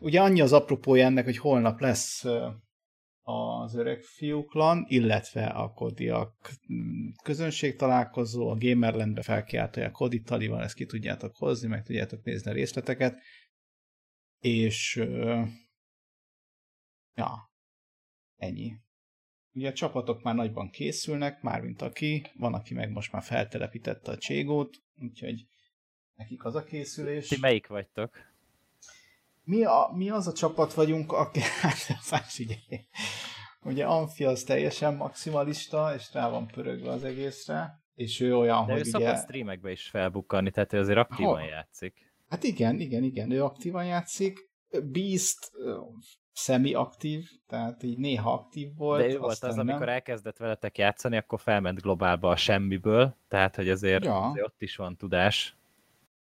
ugye annyi az apropója ennek, hogy holnap lesz az öreg fiúklan, illetve a kodiak mm, közönség találkozó, a Gamerlandbe felkiáltolják Kodi Taliban, ezt ki tudjátok hozni, meg tudjátok nézni a részleteket, és ja, ennyi. Ugye a csapatok már nagyban készülnek, mármint aki, van, aki meg most már feltelepítette a Cségót, úgyhogy nekik az a készülés. Ti melyik vagytok? Mi, a, mi az a csapat vagyunk, aki, hát figyelj, ugye Amfi az teljesen maximalista, és rá van pörögve az egészre, és ő olyan, De hogy ő ugye... szokott streamekbe is felbukkani, tehát ő azért aktívan ha. játszik. Hát igen, igen, igen, ő aktívan játszik. Beast szemi-aktív, tehát így néha aktív volt. De ő volt az, nem. amikor elkezdett veletek játszani, akkor felment globálba a semmiből, tehát hogy azért, ja. azért ott is van tudás.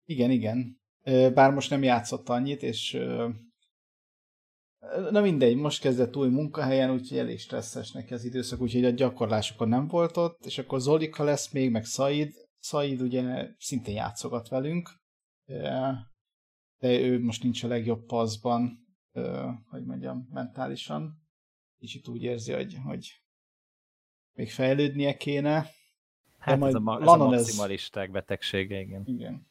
Igen, igen. Bár most nem játszott annyit, és na mindegy, most kezdett új munkahelyen, úgyhogy elég stresszes neki az időszak, úgyhogy a gyakorlásokon nem volt ott, és akkor Zolika lesz még, meg Said. Said ugye szintén játszogat velünk, de ő most nincs a legjobb paszban, hogy mondjam, mentálisan. Kicsit úgy érzi, hogy, hogy még fejlődnie kéne. Hát majd ez, a, ez a maximalisták ez... betegsége, igen. Igen.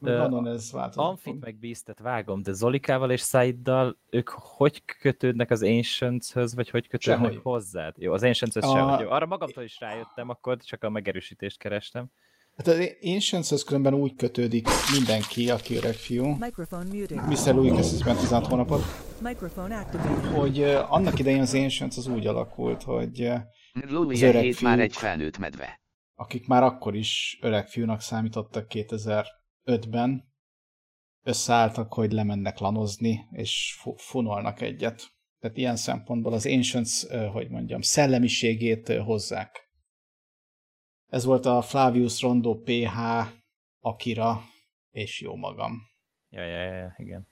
Lanon ez változott. Amfit meg Beastet vágom, de Zolikával és Saiddal ők hogy kötődnek az Ancients-höz, vagy hogy kötődnek Sehogy. hozzád? Jó, az Ancients-höz a... sem. Jó, arra magamtól is rájöttem, akkor csak a megerősítést kerestem. Hát az Ancients-höz különben úgy kötődik mindenki, aki öreg fiú. Mr. Louis 16 hónapot. Hogy uh, annak idején az Ancients az úgy alakult, hogy uh, az öreg fiúk, már egy felnőtt medve. Akik már akkor is öreg fiúnak számítottak 2005-ben, összeálltak, hogy lemennek lanozni, és funolnak egyet. Tehát ilyen szempontból az Ancients, hogy mondjam, szellemiségét hozzák. Ez volt a Flavius Rondo PH, Akira, és jó magam. Ja, ja, ja, igen.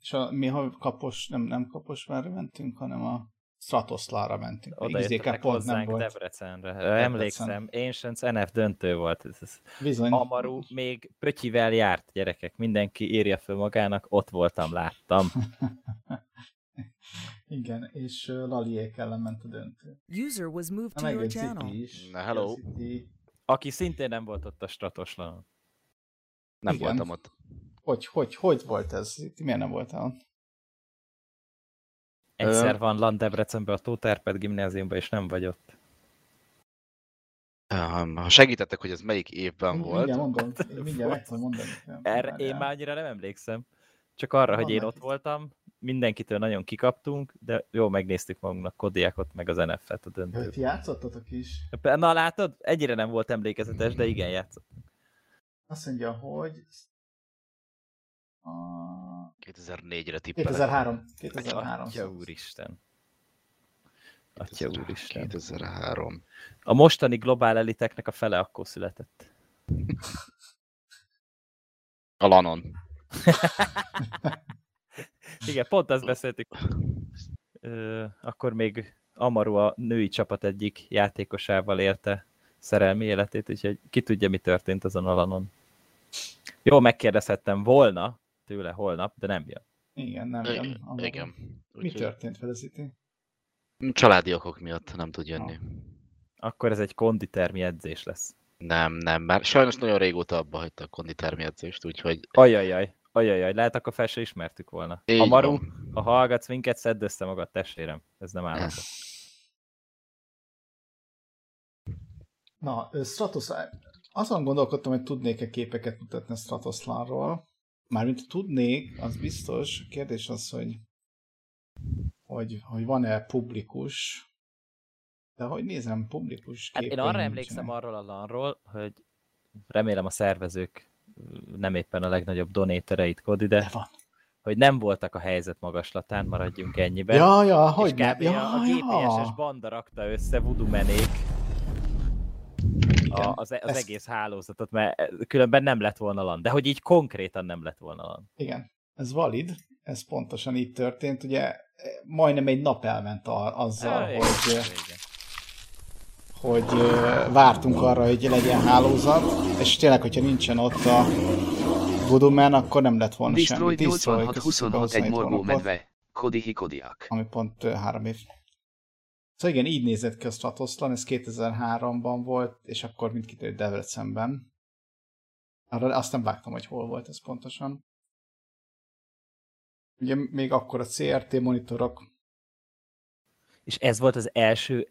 És a, mi ha kapos, nem, nem Kaposvárra mentünk, hanem a Stratoszlára mentünk. Oda jöttetek pont nem volt. Debrecenre. Debrecen. Emlékszem, Ancients NF döntő volt. Ez, ez Bizony. Amaru még pötyivel járt, gyerekek. Mindenki írja fel magának, ott voltam, láttam. Igen, és Laliék ellen ment a döntő. User was moved to your channel. Is, Na, hello. Aki szintén nem volt ott a Stratoslanon. Nem Igen. voltam ott. Hogy, hogy, hogy volt ez? Miért nem voltál Egyszer van Land a Tóterped gimnáziumban, és nem vagy ott. Ha segítettek, hogy ez melyik évben én volt. Mindjárt mondom, én mindjárt mondani. Erre én már annyira nem emlékszem. Csak arra, van hogy én ott voltam, mindenkitől nagyon kikaptunk, de jó, megnéztük magunknak Kodiakot, meg az NFL-t a döntőt. Ti játszottatok is? Na látod, egyre nem volt emlékezetes, de igen, játszottunk. Azt mondja, hogy... A... 2004-re tippelek. 2003. 2003. Atya úristen. Atya úristen. 2003. A mostani globál eliteknek a fele akkor született. A Lanon. Igen, pont ezt beszéltük. Ö, akkor még Amaru a női csapat egyik játékosával élte szerelmi életét, úgyhogy ki tudja, mi történt azon a lanon. Jó, megkérdezhettem volna tőle holnap, de nem jön. Igen, nem jön. Amaru. Igen. Úgy mi történt Felicity? Családi okok miatt nem tud jönni. Ha. Akkor ez egy konditermi edzés lesz. Nem, nem, mert sajnos nagyon régóta abba hagyta a konditermi edzést, úgyhogy... Ajajaj. Ajajaj, lehet akkor fel se ismertük volna. Így Maru, ha hallgatsz minket, szedd össze magad, testvérem. Ez nem állapot. Na, Stratos, azon gondolkodtam, hogy tudnék-e képeket mutatni a Stratoszlánról. Mármint tudnék, az biztos. A kérdés az, hogy, hogy, hogy van-e publikus. De hogy nézem, publikus hát Én arra emlékszem arról a lanról, hogy remélem a szervezők nem éppen a legnagyobb donétereit Kodi, de, de van. hogy nem voltak a helyzet magaslatán, maradjunk ennyiben. Ja, ja, hogy nem. Ja, a, a ja. banda rakta össze vudumenék a, az, az egész hálózatot, mert különben nem lett volna LAN. De hogy így konkrétan nem lett volna LAN. Igen, ez valid, ez pontosan így történt. Ugye majdnem egy nap elment azzal, ja, hogy... Igen hogy vártunk arra, hogy legyen hálózat, és tényleg, hogyha nincsen ott a Man, akkor nem lett volna Destroy semmi. 86 köszönjük a 26 egy 27 morgó medve. Kodi Hikodiak. Ami pont három év. Szóval igen, így nézett ki a Stratoszlan, ez 2003-ban volt, és akkor mind kiderült Debrecenben. Arra azt nem vágtam, hogy hol volt ez pontosan. Ugye még akkor a CRT monitorok, És ez volt az első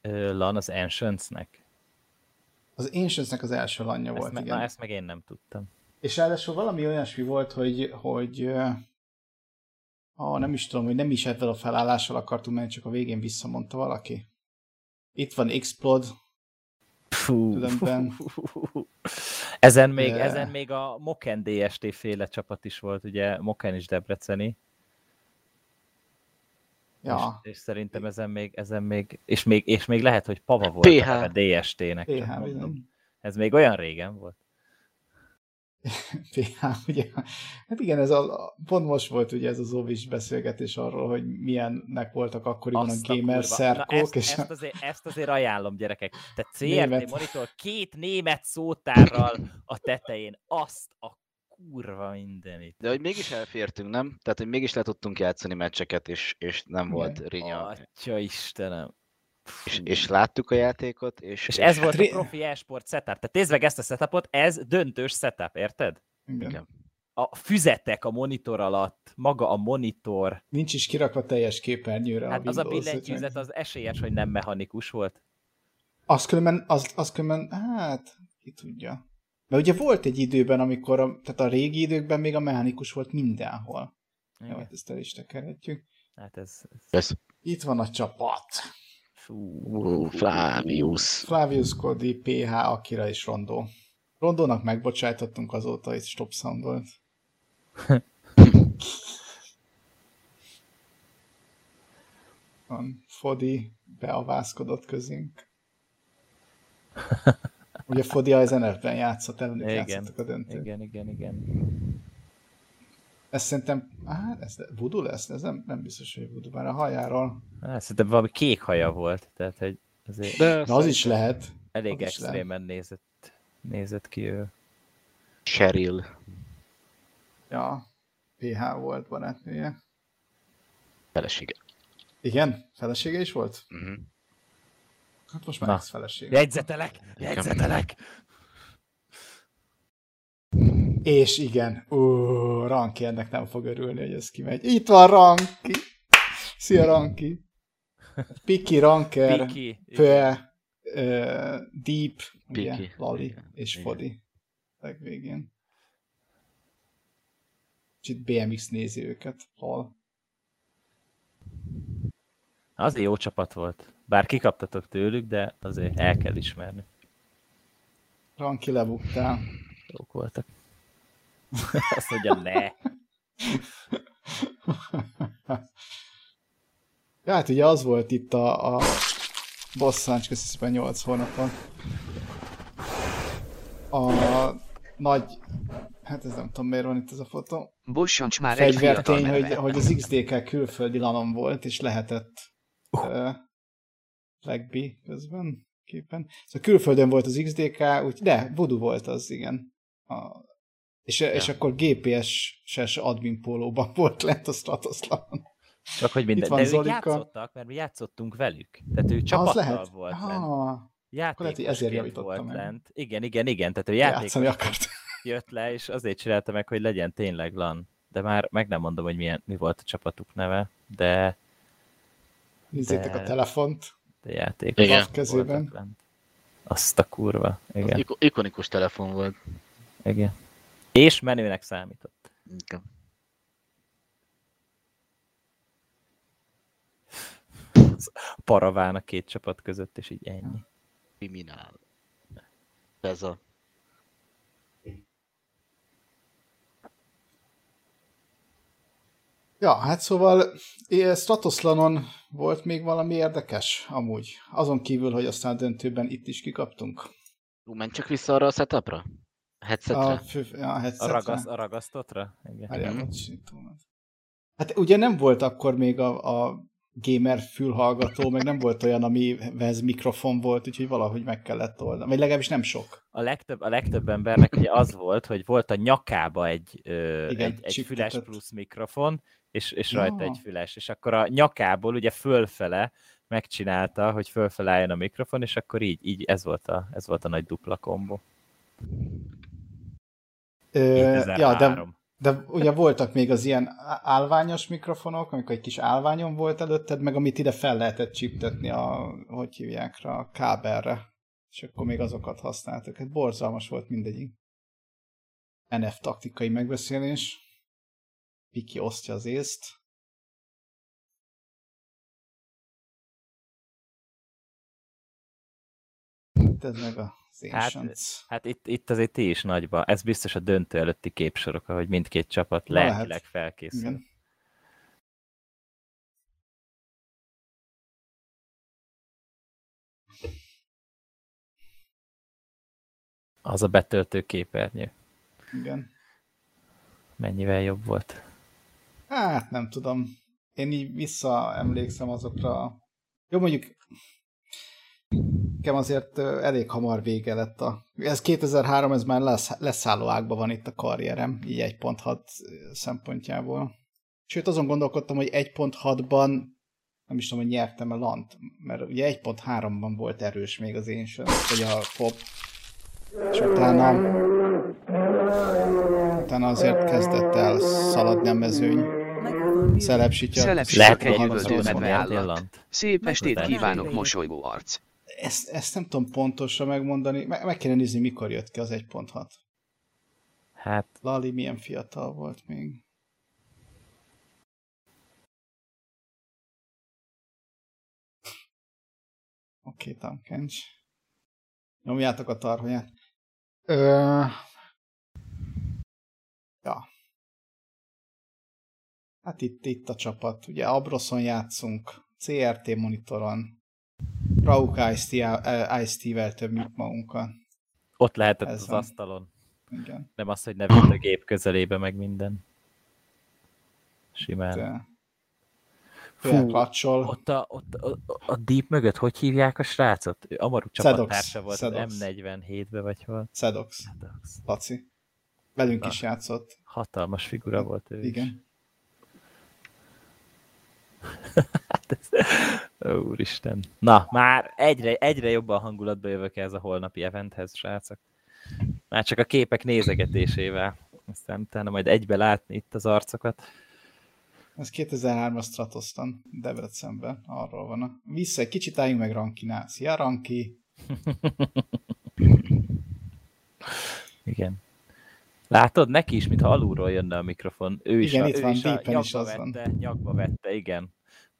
ö, LAN az Ancients-nek? az Ancients-nek az első lanya Ezt, volt, me- igen. na, ezt meg én nem tudtam. És ráadásul valami olyasmi volt, hogy, hogy ö, ah, nem is tudom, hogy nem is ezzel a felállással akartunk menni, csak a végén visszamondta valaki. Itt van Explode, Fú. Tudom, Ben. Ezen még, De- ezen még a Moken DST féle csapat is volt, ugye Moken is debreceni, ja, és, és szerintem ezen még, ezen még, és még, és még lehet, hogy Pava volt PH. a DST-nek. PH. Ez még olyan régen volt. PH, ugye? Hát igen, ez a, a- pont most volt ugye ez az óvis beszélgetés arról, hogy milyennek voltak akkoriban Azt a gamer kurva- szerkók, Na ezt, és ezt, azért, ezt azért ajánlom, gyerekek. Te CRT Német. monitor két német szótárral a tetején. Azt a kurva mindenit. De hogy mégis elfértünk, nem? Tehát, hogy mégis le tudtunk játszani meccseket, és, és nem Igen. volt rinya. Atya Istenem. És, és láttuk a játékot, és, És ez volt a Tri- profi esport setup. Tehát nézd meg ezt a setupot, ez döntős setup, érted? igen. A füzetek a monitor alatt, maga a monitor. nincs is kirakva teljes képernyőre Hát a az a Windows, billentyűzet az esélyes, hogy nem mechanikus volt. Az különben, az, az különben, hát, ki tudja. Mert ugye volt egy időben, amikor, a, tehát a régi időkben még a mechanikus volt mindenhol. Jó, Igen. hát ezt el is tekerhetjük. Hát ez... ez Ez, Itt van a csapat. Fú. Flavius. Flavius Cody, PH, Akira és Rondó. Rondónak megbocsájtottunk azóta, itt stop sound volt. Van Fodi beavászkodott közénk. Ugye Fodi az NF-ben játszott, előtt Igen, játszottak a döntőt. Igen, igen, igen. Ez szerintem, hát ez Voodoo lesz, ez nem, nem biztos, hogy Voodoo, bár a hajáról. Hát, szerintem valami kék haja volt, tehát hogy azért De De az is lehet. elég az extrémen nézett, nézett ki ő. Cheryl. Ja, PH volt barátnője. Felesége. Igen? Felesége is volt? Uh-huh. Hát most már Na. ex-felesége. Jegyzetelek! Jegyzetelek! És igen, ú, Ranki ennek nem fog örülni, hogy ez kimegy. Itt van Ranki! Szia Ranki! Piki, Ranker, Piki. Pöe, uh, Deep, ugye, Piki, Lali igen, és igen. Fodi. Legvégén. Kicsit BMX nézi őket. Lol. Azért jó csapat volt. Bár kikaptatok tőlük, de azért el kell ismerni. Ranki lebuktál. Jók voltak. Azt mondja, ne. ja, hát ugye az volt itt a, a bosszáncs, köszönöm 8 hónapon. A nagy, hát ez nem tudom miért van itt ez a fotó. Bossancs már egy fiatal hogy, hogy az XDK külföldi lanom volt, és lehetett uh, legbi közben képen. Szóval külföldön volt az XDK, úgy, de Voodoo volt az, igen. A, és, ja. és akkor GPS-ses admin pólóban volt lent a Stratoszlanon. Csak hogy minden. De ők játszottak, mert mi játszottunk velük. Tehát ő csapattal lehet. volt Ah, lent. akkor lehet, hogy ezért Játékosként javítottam volt meg. lent. Igen, igen, igen. Tehát ő játszani játékos akart. jött le, és azért csinálta meg, hogy legyen tényleg LAN. De már meg nem mondom, hogy milyen, mi volt a csapatuk neve, de, Nézzétek De- a telefont. de játékos Igen. Kezében. Azt a kurva. Az Igen, iko- ikonikus telefon volt. igen. És menőnek számított. Igen. Paraván a két csapat között, és így ennyi. Kriminál. Ez a... Ja, hát szóval eh, Stratoslanon volt még valami érdekes, amúgy. Azon kívül, hogy aztán a döntőben itt is kikaptunk. Menj csak vissza arra a setupra? A headsetre? A, fő, a A, headsetre. ragasz, a ragasztottra? Igen. Várjál, Mhm. Hát ugye nem volt akkor még a, a gamer fülhallgató, meg nem volt olyan, amihez mikrofon volt, úgyhogy valahogy meg kellett oldani. Vagy legalábbis nem sok. a legtöbb, a legtöbb embernek ugye az volt, hogy volt a nyakába egy, ö, Igen, egy, egy füles plusz mikrofon, és, és Ja. rajta egy füles, és akkor a nyakából ugye fölfele megcsinálta, hogy fölfele álljon a mikrofon, és akkor így, így ez, volt a, ez volt a nagy dupla kombó. Ö, ja, de 2003. De ugye voltak még az ilyen á- állványos mikrofonok, amikor egy kis állványon volt előtted, meg amit ide fel lehetett csiptetni a, hogy hívják rá, a kábelre. És akkor még azokat használtak. Hát borzalmas volt mindegyik. NF taktikai megbeszélés. Piki osztja az észt. Ez meg az Hát. Hát itt, itt azért ti is nagyba. Ez biztos a döntő előtti képsorok, ahogy mindkét csapat lelkileg felkészül. Igen. Az a betöltő képernyő. Igen. Mennyivel jobb volt. Hát nem tudom. Én így visszaemlékszem azokra. Jó, mondjuk nekem azért elég hamar vége lett a... Ez 2003, ez már lesz, leszálló ágban van itt a karrierem, így 1.6 szempontjából. Sőt, azon gondolkodtam, hogy 1.6-ban nem is tudom, hogy nyertem-e lant, mert ugye 1.3-ban volt erős még az én sem, vagy a pop. És utána, utána azért kezdett el szaladni a mezőny. Szelepsitya Lehet, egy hogy üvöltő medve állat. lant. Szép estét kívánok, mosolygó arc. Ezt, ezt nem tudom pontosan megmondani. Meg, meg kéne nézni, mikor jött ki az 1.6. Hát Lali milyen fiatal volt még. Oké, okay, Tamkencs. Nyomjátok a tarhonyát. Ö... Ja. Hát itt, itt a csapat. Ugye Abroszon játszunk, CRT monitoron, Rauk Ice-T-vel többjük magunkat. ott lehetett Ez az van. asztalon. Igen. Nem az, hogy ne vitt a gép közelébe, meg minden. Simán. De... Fú. Ott a, ott a, a Deep mögött hogy hívják a srácot? Ő Amaru csapattársa volt Sedox. az M47-be, vagy hol? Sedox, Sedox. Laci. Velünk Na. is játszott. Hatalmas figura volt ő is. Igen. Hát ez... Ó, Úristen. Na, már egyre, egyre jobban hangulatba jövök ez a holnapi eventhez, srácok. Már csak a képek nézegetésével. Aztán utána majd egybe látni itt az arcokat. Ez 2003-as Stratostan Debrecenben, arról van. Vissza egy kicsit álljunk meg Rankinál. Szia Ranki! Igen. Látod, neki is, mintha alulról jönne a mikrofon. Ő is, Igen, itt ő van, is a Deepen is nyakba az van. vette, nyakba vette, igen.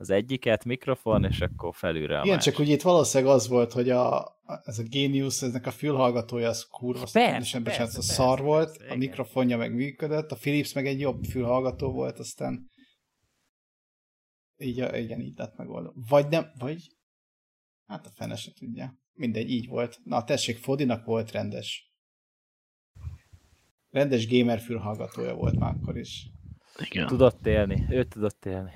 Az egyiket mikrofon, és akkor felülre a Igen, másik. csak ugye itt valószínűleg az volt, hogy a, ez a Genius, eznek a fülhallgatója az kurva, Persze, persze, persze, szar volt, persze, a igen. mikrofonja meg működött, a Philips meg egy jobb fülhallgató volt, aztán így, a- igen, így lett megoldva. Vagy nem, vagy hát a fene se tudja. Mindegy, így volt. Na, tessék, Fodinak volt rendes. Rendes gamer fülhallgatója volt már akkor is. Igen. Tudott élni, ő tudott élni.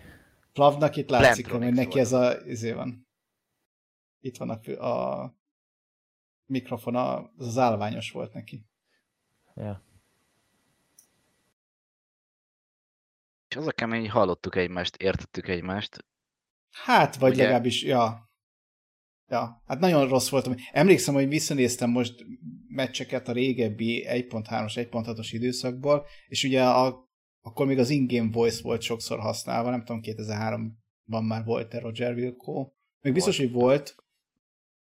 Plavnak itt látszik, hogy neki ez a, izé van. Itt van a, a mikrofon, a, az az állványos volt neki. Ja. És az a kemény, hogy hallottuk egymást, értettük egymást. Hát, vagy Ugye? legalábbis, ja. Ja, hát nagyon rossz voltam. Emlékszem, hogy visszanéztem most meccseket a régebbi 1.3-as, 1.6-os időszakból, és ugye a, akkor még az in-game voice volt sokszor használva, nem tudom, 2003-ban már volt-e Roger Wilco. Még biztos, hogy volt,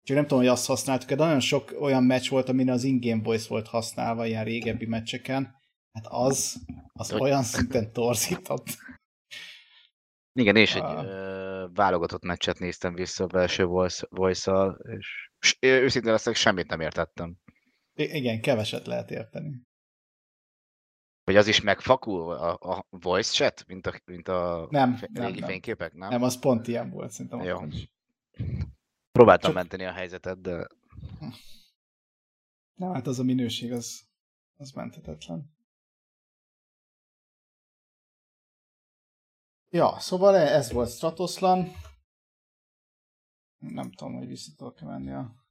csak nem tudom, hogy azt használtuk, de nagyon sok olyan meccs volt, amin az in-game voice volt használva ilyen régebbi meccseken. Hát az, az Hogy- olyan szinten torzított. Igen, és egy ö, válogatott meccset néztem vissza a belső voice- voice-szal, és, és őszintén leszek, semmit nem értettem. I- igen, keveset lehet érteni. Hogy az is megfakul a, a voice chat, mint a, mint a Nem, fe- nem, régi nem. fényképek, nem? Nem, az pont ilyen volt, szerintem. Jó. Próbáltam Csak- menteni a helyzetet, de Nem, hát az a minőség, az, az menthetetlen. Ja, szóval ez volt Stratoslan. Nem tudom, hogy vissza tudok menni a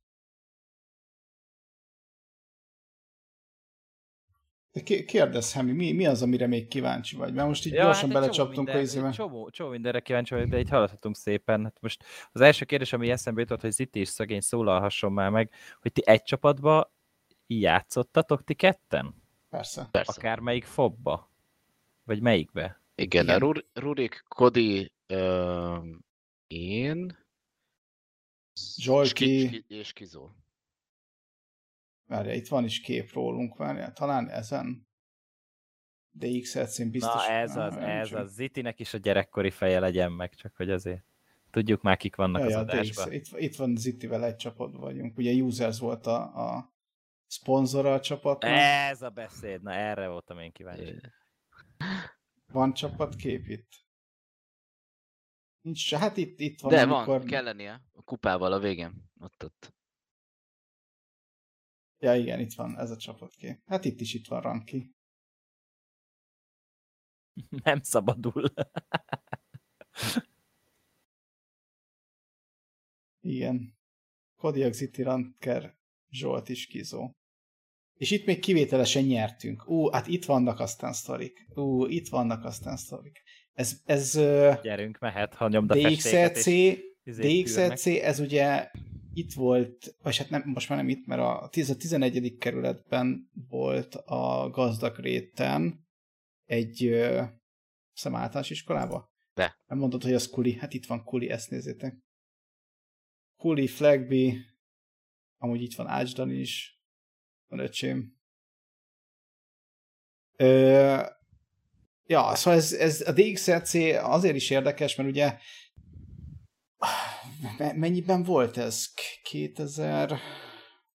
De ké- kérdezz, Hemi, mi, mi az, amire még kíváncsi vagy? Mert most így ja, gyorsan hát belecsaptunk a izébe. Csomó, csomó mindenre kíváncsi vagyok, de így haladhatunk szépen. Hát most az első kérdés, ami eszembe jutott, hogy Ziti és szegény szólalhasson már meg, hogy ti egy csapatba játszottatok ti ketten? Persze. Persze. Akármelyik fobba? Vagy melyikbe? Igen, Igen. a Rur- Rurik, Kodi, ö, én, Zsolti. és, Ki- és Kizó. Várja, itt van is kép rólunk, várja, talán ezen. De x én biztos. Na ez az, nem ez az. Zitinek is a gyerekkori feje legyen meg, csak hogy azért tudjuk már kik vannak Ja, az adásban. Itt, itt van Zittivel egy csapatban vagyunk. Ugye Users volt a, a szponzora a csapatnak. Ez a beszéd, na erre voltam én kíváncsi. Van csapatkép itt? Nincs hát itt, itt van. De amikor... van, kell lennie. A kupával a végén. Ott, ott. Ja igen, itt van ez a csapatkép. Hát itt is itt van Ranki. Nem szabadul. Igen. Kodiak Ziti Ranker Zsolt is kizó. És itt még kivételesen nyertünk. Ú, hát itt vannak aztán sztorik. Ú, itt vannak aztán sztorik. Ez, ez Gyerünk, mehet, ha nyomd a DXLC, DXLC, ez ugye itt volt, vagy hát nem, most már nem itt, mert a, 10, a 11. kerületben volt a gazdag réten egy ö, szem általános iskolába? De. Nem mondod, hogy az Kuli? Hát itt van Kuli, ezt nézzétek. Kuli, Flagby, amúgy itt van Ácsdan is, van öcsém. Ö, ja, szóval ez, ez a DXLC azért is érdekes, mert ugye mennyiben volt ez? K- 2000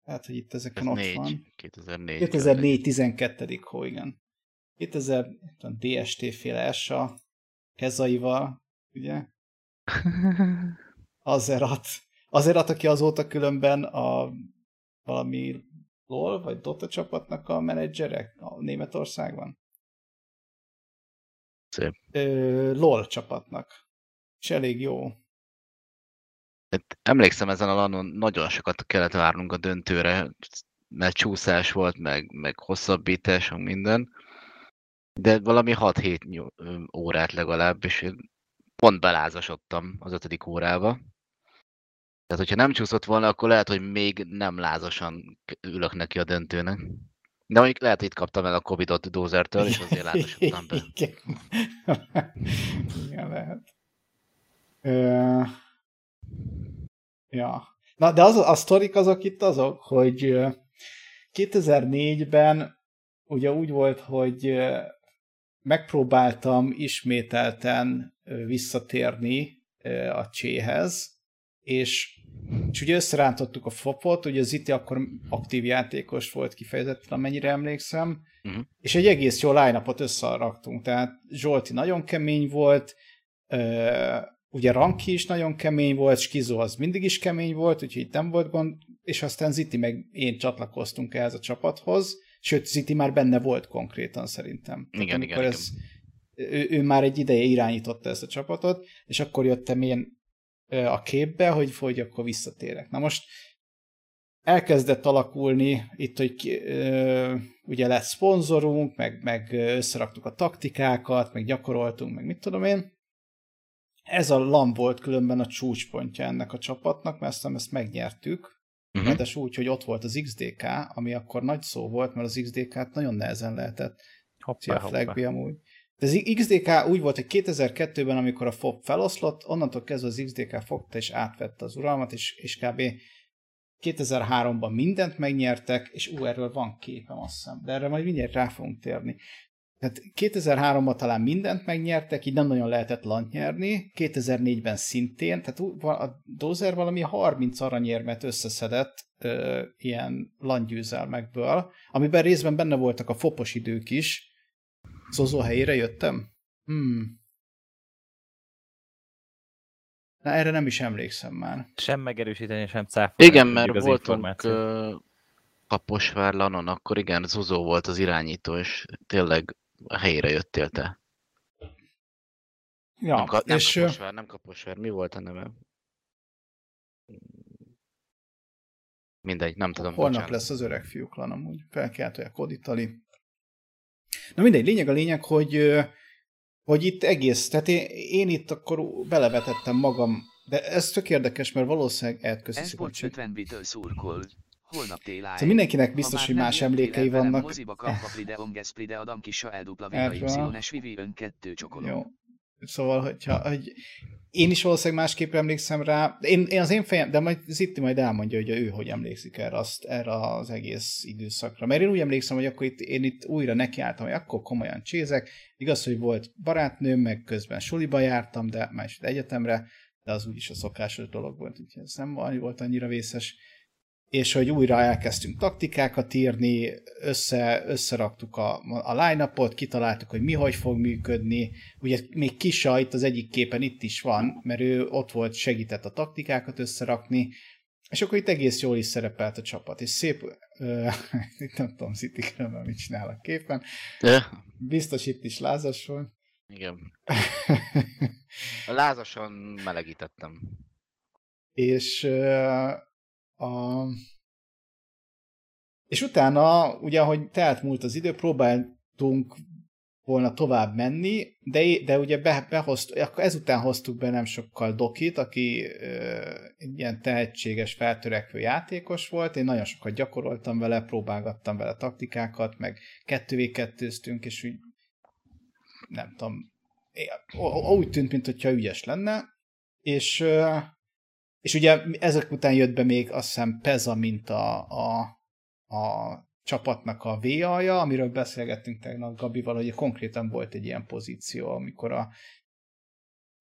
hát, hogy itt Ez ezeken ott van. 4. 2004. 2004 12. hó, igen. 2000 itt van DST féle SA kezaival, ugye? Azerat. Azerat, aki azóta különben a valami LOL vagy Dota csapatnak a menedzserek a Németországban. Szép. Ö, LOL csapatnak. És elég jó. Hát emlékszem ezen a lanon nagyon sokat kellett várnunk a döntőre, mert csúszás volt, meg, meg hosszabbítás, meg minden. De valami 6-7 nyol- ö, órát legalább, és pont belázasodtam az ötödik órába. Tehát, hogyha nem csúszott volna, akkor lehet, hogy még nem lázasan ülök neki a döntőnek. De mondjuk lehet, hogy itt kaptam el a Covid-ot Dozertől, és azért lázasodtam be. Igen. Lehet. Ö... Ja. Na, de az, a sztorik azok itt azok, hogy ö, 2004-ben ugye úgy volt, hogy megpróbáltam ismételten visszatérni a cséhez, és, és ugye összerántottuk a fopot, ugye az Ziti akkor aktív játékos volt kifejezetten, amennyire emlékszem, és egy egész jó line összeraktunk, tehát Zsolti nagyon kemény volt, ugye Ranki is nagyon kemény volt, Skizó az mindig is kemény volt, úgyhogy itt nem volt gond, és aztán Ziti meg én csatlakoztunk ehhez a csapathoz, sőt, Ziti már benne volt konkrétan szerintem. Tehát Igen, igen, ez, ő, ő már egy ideje irányította ezt a csapatot, és akkor jöttem én a képbe, hogy, hogy akkor visszatérek. Na most elkezdett alakulni itt, hogy ki, ö, ugye lett szponzorunk, meg, meg összeraktuk a taktikákat, meg gyakoroltunk, meg mit tudom én. Ez a LAN volt különben a csúcspontja ennek a csapatnak, mert aztán ezt megnyertük, Uh-huh. Ráadásul úgy, hogy ott volt az XDK, ami akkor nagy szó volt, mert az XDK-t nagyon nehezen lehetett Hoppá, Szia. Flagby amúgy. De az XDK úgy volt, hogy 2002-ben, amikor a FOB feloszlott, onnantól kezdve az XDK fogta és átvette az uralmat, és, és kb. 2003-ban mindent megnyertek, és ú, erről van képem, azt hiszem, de erre majd mindjárt rá fogunk térni. Tehát 2003-ban talán mindent megnyertek, így nem nagyon lehetett lant nyerni, 2004-ben szintén, tehát a Dozer valami 30 aranyérmet összeszedett ö, ilyen langyőzelmekből, amiben részben benne voltak a fopos idők is, Zozó helyére jöttem? Hmm. Na, erre nem is emlékszem már. Sem megerősíteni, sem cáfolni. Igen, mert voltunk Kaposvár Lanon, akkor igen, Zuzó volt az irányító, és tényleg a helyére jöttél te. Ja, nem, ka- nem és Kaposvár, nem Kaposvár, mi volt a neve? Mindegy, nem tudom, holnap bocsánat. lesz az öreg fiúklan amúgy. Felkeltője Koditali. Na mindegy, lényeg a lényeg, hogy, hogy itt egész, tehát én, én itt akkor belevetettem magam, de ez tök érdekes, mert valószínűleg elköszi Esport 50 bitől szurkol. Holnap téláj. Szóval mindenkinek biztos, hogy más emlékei vannak. Moziba kapva Pride Onges Pride Adam Kisa Erről. VHY Vivi ön kettő csokolom. Jó. Szóval, hogyha, hogy én is valószínűleg másképp emlékszem rá, én, én az én fejem, de majd Zitti majd elmondja, hogy ő hogy emlékszik erre, azt, erre az egész időszakra. Mert én úgy emlékszem, hogy akkor itt, én itt újra nekiálltam, hogy akkor komolyan csézek. Igaz, hogy volt barátnőm, meg közben suliba jártam, de is egyetemre, de az úgyis a szokásos dolog volt, úgyhogy ez nem volt annyira vészes és hogy újra elkezdtünk taktikákat írni, össze, összeraktuk a, a line-upot, kitaláltuk, hogy mi hogy fog működni. Ugye még Kisa itt az egyik képen itt is van, mert ő ott volt, segített a taktikákat összerakni, és akkor itt egész jól is szerepelt a csapat, és szép, itt nem tudom, különben mit csinál a képen, De, biztos itt is lázas volt. igen. Lázasan melegítettem. és uh, a... És utána, ugye, ahogy telt múlt az idő, próbáltunk volna tovább menni, de, de ugye be, behozt, akkor ezután hoztuk be nem sokkal Dokit, aki ö, ilyen tehetséges, feltörekvő játékos volt, én nagyon sokat gyakoroltam vele, próbálgattam vele taktikákat, meg kettővé kettőztünk, és úgy nem tudom, úgy tűnt, mintha ügyes lenne, és ö, és ugye ezek után jött be még azt hiszem Peza, mint a, a, a csapatnak a VA-ja, amiről beszélgettünk tegnap Gabival, hogy konkrétan volt egy ilyen pozíció, amikor a,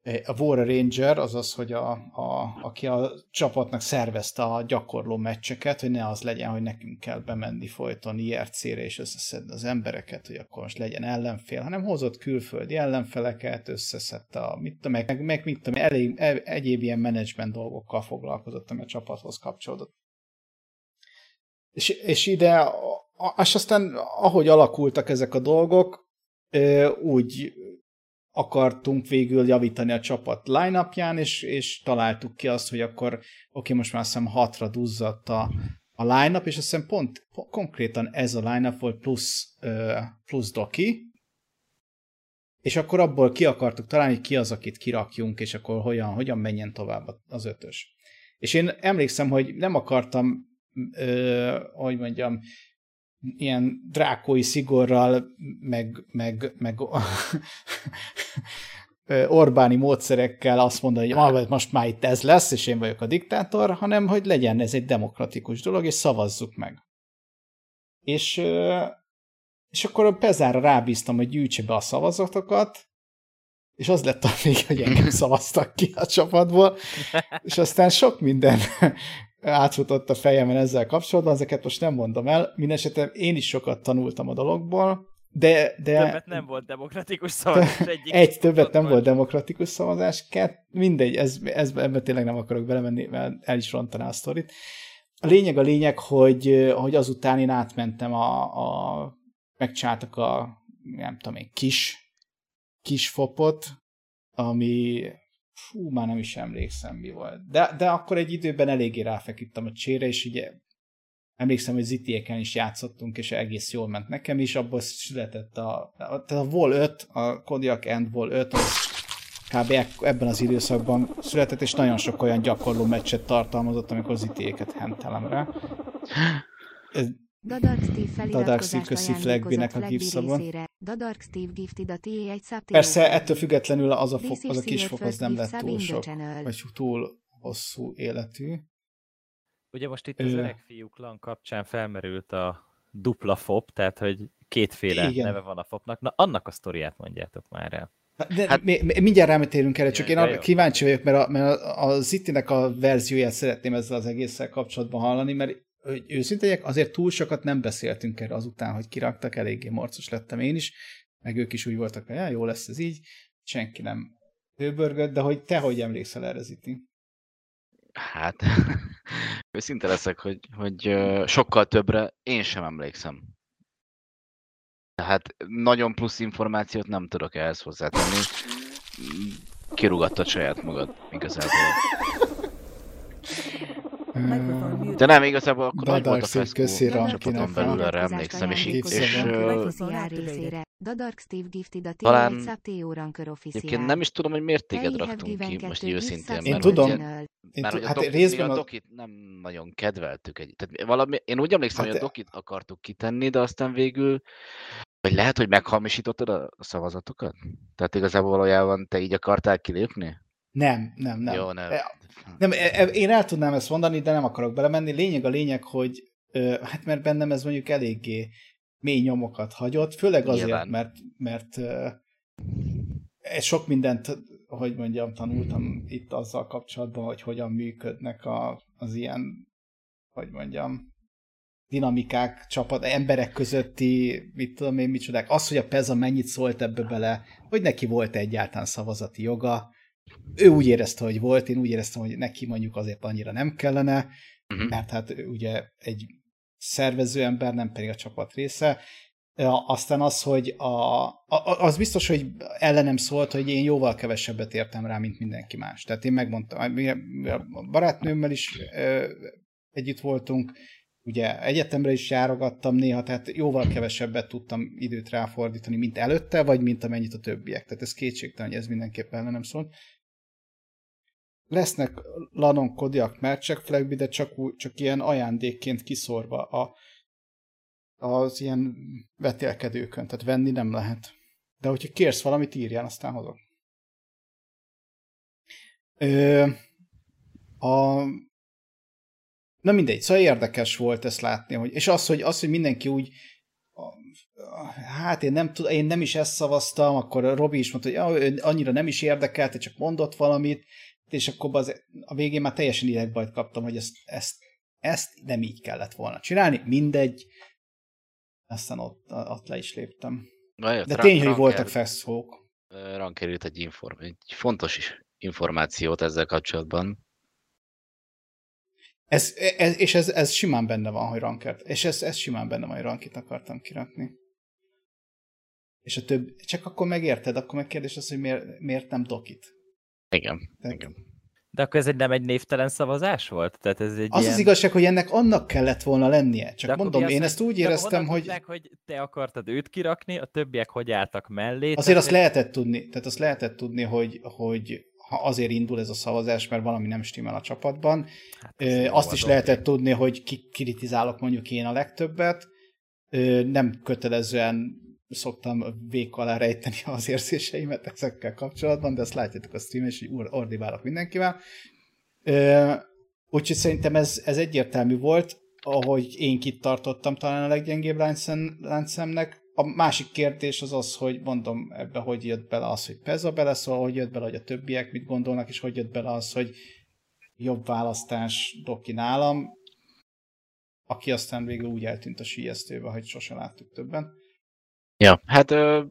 a War Ranger, azaz, hogy a, a, aki a csapatnak szervezte a gyakorló meccseket, hogy ne az legyen, hogy nekünk kell bemenni folyton IRC-re és összeszedni az embereket, hogy akkor most legyen ellenfél, hanem hozott külföldi ellenfeleket, összeszedte a, mit tudom, meg, meg mit tudom, elég, e, egyéb ilyen menedzsment dolgokkal foglalkozott, ami a csapathoz kapcsolódott. És, és ide, és aztán ahogy alakultak ezek a dolgok, úgy akartunk végül javítani a csapat line és, és találtuk ki azt, hogy akkor oké, most már azt hiszem hatra duzzadt a, a line-up, és azt hiszem pont, pont konkrétan ez a line-up volt plusz, plusz doki, és akkor abból ki akartuk találni, ki az, akit kirakjunk, és akkor hogyan, hogyan menjen tovább az ötös. És én emlékszem, hogy nem akartam, ö, hogy mondjam, ilyen drákói szigorral, meg, meg, meg Orbáni módszerekkel azt mondani, hogy "Ah, most már itt ez lesz, és én vagyok a diktátor, hanem hogy legyen ez egy demokratikus dolog, és szavazzuk meg. És, és akkor a Pezára rábíztam, hogy gyűjtse be a szavazatokat, és az lett a még, hogy engem szavaztak ki a csapatból, és aztán sok minden átfutott a fejemen ezzel kapcsolatban, ezeket most nem mondom el, mindenesetre én is sokat tanultam a dologból, de, de Többet nem volt demokratikus szavazás egyik. egy többet nem volt demokratikus szavazás, kett, mindegy, ez, ez, ebben tényleg nem akarok belemenni, mert el is rontaná a sztorit. A lényeg a lényeg, hogy, hogy azután én átmentem a, a megcsináltak a, nem tudom én, kis, kis fopot, ami fú, már nem is emlékszem mi volt. De, de akkor egy időben eléggé ráfeküdtem a csére, és ugye emlékszem, hogy zitieken is játszottunk, és egész jól ment nekem is, abból született a, tehát a Vol 5, a Kodiak End Vol 5, az kb. ebben az időszakban született, és nagyon sok olyan gyakorló meccset tartalmazott, amikor zitiéket hentelem rá. Ez, Dadark Steve Dadark feliratkozást ajándékozott a részére. Dadark Steve gifted a TA egy Persze, ettől függetlenül az a, fok, az a is kis fok az nem lett túl sok, vagy túl hosszú életű. Ugye most itt az öreg fiú klan kapcsán felmerült a dupla fop, tehát hogy kétféle Igen. neve van a fopnak. Na, annak a sztoriát mondjátok már el. De hát, Hát- mi, mi, mindjárt rámetérünk erre, csak Ja, én arra kíváncsi vagyok, mert a, mert a, a Zitinek a verzióját szeretném ezzel az egésszel kapcsolatban hallani, mert hogy őszinte legyek, azért túl sokat nem beszéltünk erre azután, hogy kiraktak, eléggé morcos lettem én is, meg ők is úgy voltak, hogy ja, jó lesz ez így, senki nem hőbörgött, de hogy te hogy emlékszel erre, Ziti? Hát, őszinte leszek, hogy, hogy sokkal többre én sem emlékszem. Tehát nagyon plusz információt nem tudok ehhez hozzátenni. Kirúgattad saját magad igazából. De nem, igazából akkor nagy volt a Dadark feszkó köszi, a Rankinek csapaton belül, arra emlékszem, és, így- és gifszabon. ö, Legközi jár részére. The Dark Steve gifted a Talán- T1 sub TO Ranker official. Egyébként nem is tudom, hogy miért téged raktunk ki, most így őszintén. Én mert tudom. Mert tud- hogy a, hát részben a dokit nem nagyon kedveltük. Egy, tehát valami, én úgy emlékszem, Hát hogy a de- dokit akartuk kitenni, de aztán végül, vagy lehet, hogy meghamisítottad a szavazatokat? Tehát igazából valójában te így akartál kilépni? Nem, nem, nem. Jó, nem. E- Nem, e- e- én el tudnám ezt mondani, de nem akarok belemenni. Lényeg a lényeg, hogy hát mert bennem ez mondjuk eléggé mély nyomokat hagyott, főleg azért, Nyilván. mert, mert sok mindent, hogy mondjam, tanultam itt azzal kapcsolatban, hogy hogyan működnek a, az ilyen, hogy mondjam, dinamikák, csapat, emberek közötti, mit tudom én, micsodák. Az, hogy a Peza mennyit szólt ebbe bele, hogy neki volt egyáltalán szavazati joga, ő úgy érezte, hogy volt, én úgy éreztem, hogy neki mondjuk azért annyira nem kellene, Mhm. mert hát ugye egy szervező ember, nem pedig a csapat része. Aztán az, hogy a, a, az biztos, hogy ellenem szólt, hogy én jóval kevesebbet értem rá, mint mindenki más. Tehát én megmondtam, a barátnőmmel is ö, együtt voltunk, ugye egyetemre is járogattam néha, tehát jóval kevesebbet tudtam időt ráfordítani, mint előtte, vagy mint amennyit a többiek. Tehát ez kétségtelen, hogy ez mindenképpen ellenem szólt. Lesznek Lanon Kodiak mercsek flagbi, de csak, úgy, csak ilyen ajándékként kiszorva a, az ilyen vetélkedőkön, tehát venni nem lehet. De hogyha kérsz valamit, írjál, aztán hozok. Ö, a, na mindegy, szóval érdekes volt ezt látni, hogy, és az, hogy, az, hogy mindenki úgy hát én nem, tud, én nem is ezt szavaztam, akkor Robi is mondta, hogy annyira nem is érdekelte, csak mondott valamit, és akkor az, a végén már teljesen idegbajt kaptam, hogy ezt, ezt, ezt nem így kellett volna csinálni, mindegy, aztán ott, ott le is léptem. Na, jött, De tény, hogy voltak feszhók. Ranker írt egy, inform, egy fontos információt ezzel kapcsolatban. Ez, ez, és ez, ez simán benne van, hogy rankert. És ez, ez simán benne van, hogy rankit akartam kirakni. És a több, csak akkor megérted, akkor megkérdés az, hogy miért, miért nem dokit. Igen, igen. De akkor ez egy nem egy névtelen szavazás volt? Tehát ez egy Az ilyen... az igazság, hogy ennek annak kellett volna lennie. Csak De mondom, én ezt úgy éreztem, hogy tudták, hogy te akartad őt kirakni, a többiek hogy álltak mellé. azért tehát azt lehetett tudni, tehát azt lehetett tudni, hogy, hogy ha azért indul ez a szavazás, mert valami nem stimmel a csapatban, Hát Ö, azt is lehetett tudni, hogy ki kritizálok mondjuk én a legtöbbet. Ö, Nem kötelezően szoktam vék alá rejteni az érzéseimet ezekkel kapcsolatban, de azt látjátok a streamen, így ur- ordibálok mindenkivel. Úgyhogy szerintem ez, ez egyértelmű volt, ahogy én kit tartottam talán a leggyengébb láncszem- láncszemnek. A másik kérdés az az, hogy mondom ebbe, hogy jött bele az, hogy Peza beleszól, hogy jött bele, hogy a többiek mit gondolnak, és hogy jött bele az, hogy jobb választás Doki nálam, aki aztán végül úgy eltűnt a síjesztőbe, hogy sose láttuk többen. Ja, hát ö,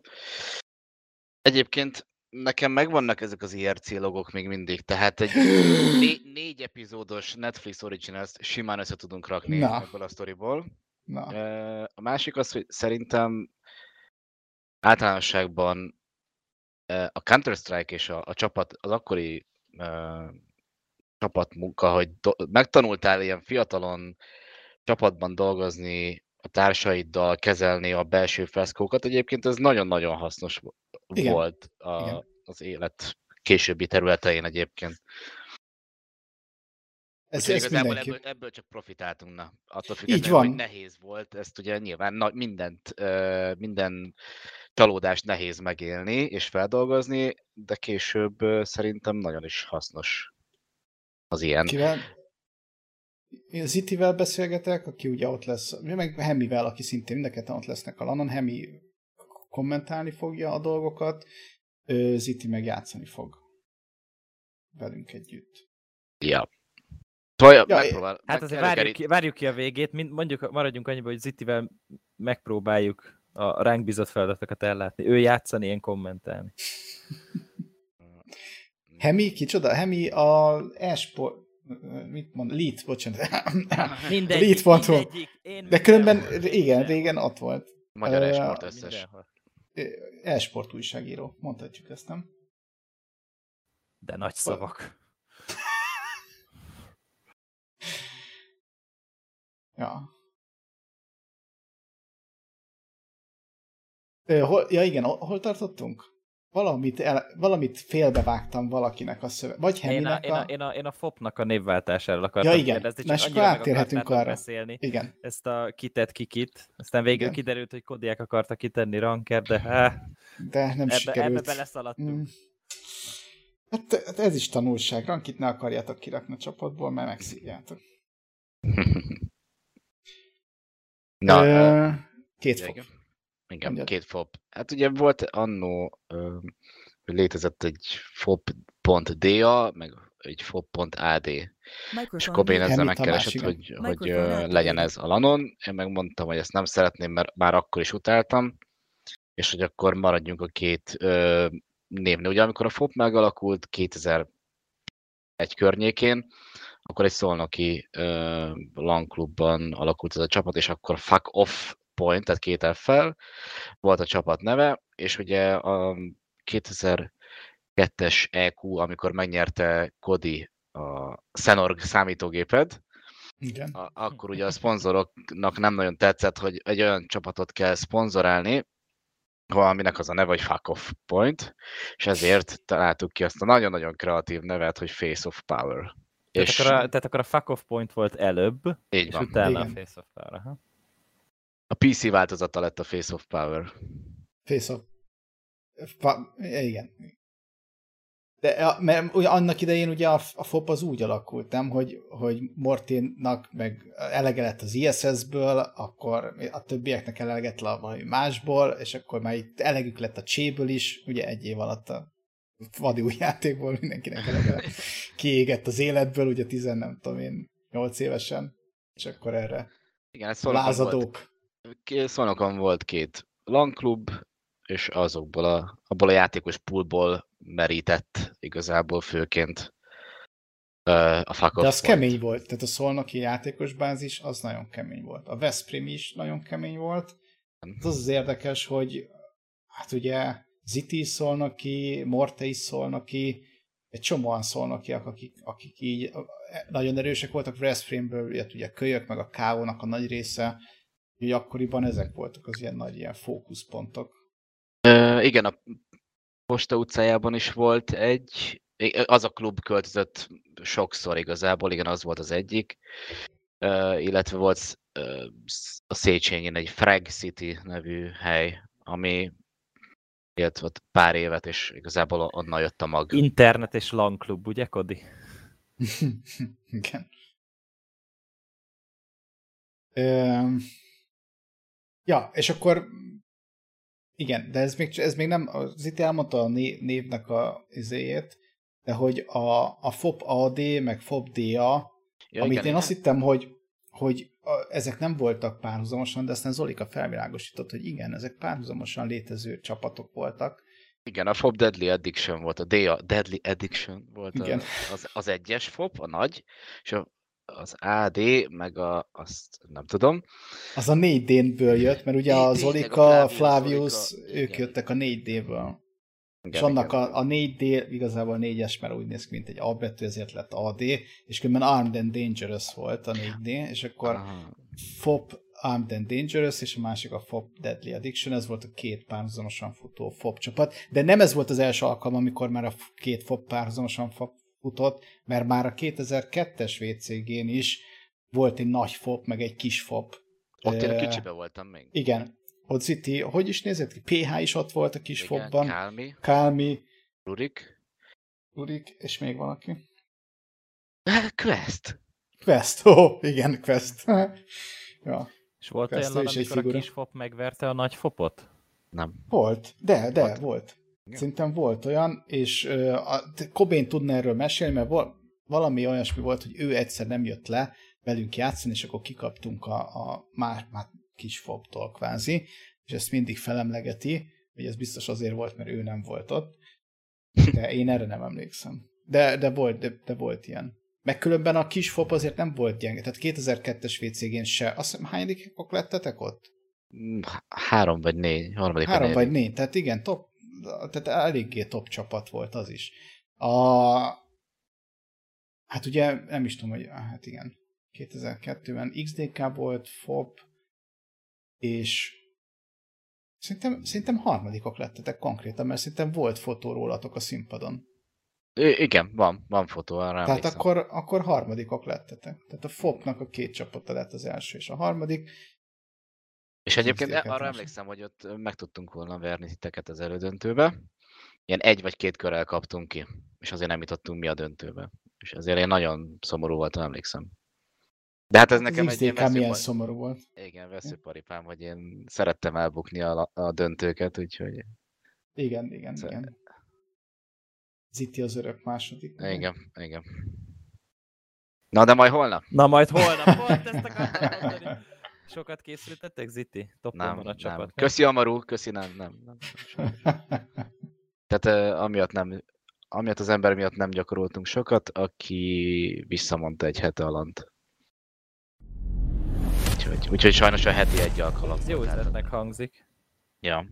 egyébként nekem megvannak ezek az IRC logok még mindig, tehát egy né- négy epizódos Netflix Originals simán össze tudunk rakni Na. ebből a sztoriból. Na, Ö, A másik az, hogy szerintem általánosságban a Counter-Strike és a, a csapat, az akkori ö, csapatmunka, hogy do- megtanultál ilyen fiatalon csapatban dolgozni, a társaiddal kezelni a belső feszkókat, egyébként ez nagyon-nagyon hasznos Igen. volt a, Igen. az élet későbbi területein egyébként. ez, ez igazából mindenki. ebből, ebből csak profitáltunk, na. Attól függetlenül, van. hogy nehéz volt, ezt ugye nyilván na, mindent, minden csalódást nehéz megélni és feldolgozni, de később szerintem nagyon is hasznos az ilyen. Kivel? Én Zitivel beszélgetek, aki ugye ott lesz, meg Hemivel, aki szintén mind a ott lesznek a lanon. Hemi kommentálni fogja a dolgokat, Ziti meg játszani fog velünk együtt. Ja. Szóval Ja, megpróbál, Hát azért várjuk ki, várjuk ki a végét, mind, mondjuk maradjunk annyiba, hogy Zitivel megpróbáljuk a ránk bizott feladatokat ellátni. Ő játszani, én kommentálni. Hemi, kicsoda? Hemi a esport, mit mond? Lead, bocsánat. Mindegyik, Lead.hu. De különben, igen, régen ott volt. Magyar Ö, esport összes. Mindenhol. E-sport újságíró, mondhatjuk ezt, nem? De nagy szavak. Ja. Hol, ja igen, hol tartottunk? Valamit, el, valamit félbevágtam valakinek a szöveg. Vagy Én a, Heminek én, a, a... én, a, én a FOP-nak a névváltásáról akartam Ja, igen. kérdezni, Na, csak és akkor annyira akartátok arra. beszélni Igen. ezt a kitet kikit. Aztán végül Igen. kiderült, hogy kodiák akartak kitenni ranker, de há, De nem ebbe, ebbe sikerült. beleszaladtunk. Mm. Hát, hát ez is tanulság. Rankit ne akarjátok kirakni a csapatból, mert megszívjátok. Na, ö, Ö, két fok. Igen. Mondjad. két FOB. Hát ugye volt annó, létezett egy FOB.da, meg egy FOB.ad. És akkor én ezzel megkeresett, hogy, hogy legyen ez a Lanon. Én megmondtam, hogy ezt nem szeretném, mert már akkor is utáltam, és hogy akkor maradjunk a két ö, névnél. Ugye amikor a FOB megalakult 2001 környékén, akkor egy szolnoki ö, LAN klubban alakult ez a csapat, és akkor Fuck Off Point, tehát két F-fel volt a csapat neve, és ugye a 2002-es EQ, amikor megnyerte Kodi a Senorg számítógéped, Igen. a- akkor ugye a szponzoroknak nem nagyon tetszett, hogy egy olyan csapatot kell szponzorálni, valaminek az a neve, hogy Fuck Off Point, és ezért találtuk ki azt a nagyon-nagyon kreatív nevet, hogy Face of Power. Tehát, És akkor a, tehát akkor a fuck off point volt előbb, így és van. utána Igen. a face of power. Aha. A PC változata lett a Face of Power. Face off. Pa, igen. De mert ugye annak idején ugye a, a FOP az úgy alakult, nem, hogy, hogy Morténnak meg elege lett az ISS-ből, akkor a többieknek elege lett valami másból, és akkor már itt elegük lett a cséből is, ugye egy év alatt a vadi új játékból mindenkinek elege lett. Kiégett az életből, ugye tizen, nem tudom én, 8 évesen, és akkor erre Igen, ez Szolnokon volt, Szolnokon volt két LAN klub, és azokból a, abból a játékos poolból merített igazából főként a Fuck De az Point. kemény volt, tehát a szolnoki játékos bázis az nagyon kemény volt. A Veszprém is nagyon kemény volt. Az az, az érdekes, hogy hát ugye Ziti is szolnoki, Morte is szolnoki, egy csomóan szolnokiak, akik, akik így nagyon erősek voltak. Veszprémből jött ugye Kölyök, meg a KO-nak a nagy része. Úgyhogy akkoriban ezek voltak az ilyen nagy ilyen fókuszpontok. Ö, igen, a Posta utcájában is volt egy, az a klub költözött sokszor igazából, igen, az volt az egyik, Ö, illetve volt a Széchenyen egy Frag City nevű hely, ami élt ott pár évet, és igazából onnan jött a mag. Internet és LAN klub, ugye, Kodi? Igen. Ja, és akkor igen, de ez még, ez még nem, az itt elmondta a né- névnek a izéjét, de hogy a, a FOP AD, meg FOP DA, Ja, amit igen, én azt hittem, hogy, hogy a, ezek nem voltak párhuzamosan, de aztán Zolika felvilágosított, hogy igen, ezek párhuzamosan létező csapatok voltak. Igen, a FOB Deadly Addiction volt, a DA Deadly Addiction volt a, Igen. az, az egyes FOB, a nagy, és a, az AD, meg a, azt nem tudom. Az a 4D-ből jött, mert ugye a Tényleg, a Zolika, Flavius, Flavius, Zolika, ők igen. jöttek a 4D-ből. Igen, és annak igen. a, a 4D igazából 4-es, mert úgy néz ki, mint egy A betű, ezért lett AD, és különben Armed and Dangerous volt a 4D, és akkor Aha. FOP Armed and Dangerous, és a másik a FOP Deadly Addiction, ez volt a két párhuzamosan futó FOP csapat, de nem ez volt az első alkalom, amikor már a két FOP párhuzamosan futott, mert már a 2002-es VCG-n is volt egy nagy FOP, meg egy kis FOP. Ott én a kicsibe voltam még. Igen, ott City, hogy is nézett ki? PH is ott volt a kis Igen, FOP-ban, Kálmi, Kálmi, Rurik. Urik, és még valaki. Quest. Quest, ó, oh, igen, Quest. ja, És volt Persze, olyan, amikor a figura. kis fop megverte a nagy fopot? Nem. volt, de, de, Volt. volt. Igen. Szerintem volt olyan, és uh, a, Cobain tudna erről mesélni, mert val- valami olyasmi volt, hogy ő egyszer nem jött le velünk játszani, és akkor kikaptunk a, a más, már kis fobtól kvázi, és ezt mindig felemlegeti, hogy ez biztos azért volt, mert ő nem volt ott, de én erre nem emlékszem. De, de, volt, de, de volt ilyen. Meg különben a kis fop azért nem volt gyenge, tehát 2002-es VCG-n se. Azt hiszem, hányadikok lettetek ott? Há- Három vagy négy, harmadik Három vagy négy, tehát igen, top, tehát eléggé top csapat volt az is. A, hát ugye nem is tudom, hogy hát igen, 2002-ben XDK volt, FOP, és Szerintem, szerintem harmadikok lettetek konkrétan, mert szerintem volt fotó rólatok a színpadon. I- igen, van, van fotó, arra Tehát akkor, akkor harmadikok lettetek. Tehát a FOP-nak a két csapata lett az első és a harmadik. És egyébként arra most. emlékszem, hogy ott meg tudtunk volna verni titeket az elődöntőbe. Ilyen egy vagy két körrel kaptunk ki, és azért nem jutottunk mi a döntőbe. És azért én nagyon szomorú voltam, emlékszem. De hát ez nekem az egy ilyen XDK milyen veszőpar... szomorú volt. Igen, veszőparipám, hogy én szerettem elbukni a, a döntőket, úgyhogy Igen, igen, Szóval- igen. Ziti az örök második. igen, igen. Na de majd holnap? Na majd holnap, pont ezt akartam mondani. Sokat készültetek, Ziti? Toppon Nem, van a nem. csapat. Köszi Amaru, köszi, nem, nem. nem. Tehát uh, amiatt nem, amiatt az ember miatt nem gyakoroltunk sokat, aki visszamondta egy hete alant. Úgyhogy, úgyhogy sajnos a heti egy alkalom. Jó ötletnek hangzik. Ja.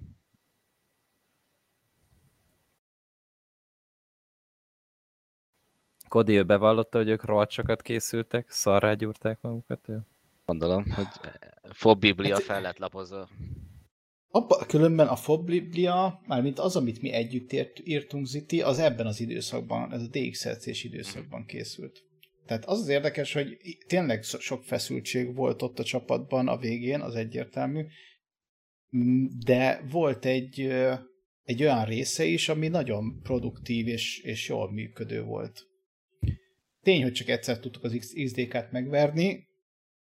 Kodi ő bevallotta, hogy ők rohadt sokat készültek, szarrá gyúrták magukat. Ő. Gondolom, hogy Fob Biblia Hát- fel lett lapozva. Abba, különben a Foblia, mármint az, amit mi együtt ért, írtunk Ziti, az ebben az időszakban, ez a DXLC-s időszakban készült. Tehát az az érdekes, hogy tényleg so- sok feszültség volt ott a csapatban a végén, az egyértelmű, de volt egy, egy olyan része is, ami nagyon produktív és, és jól működő volt. Tény, hogy csak egyszer tudtuk az XDK-t megverni,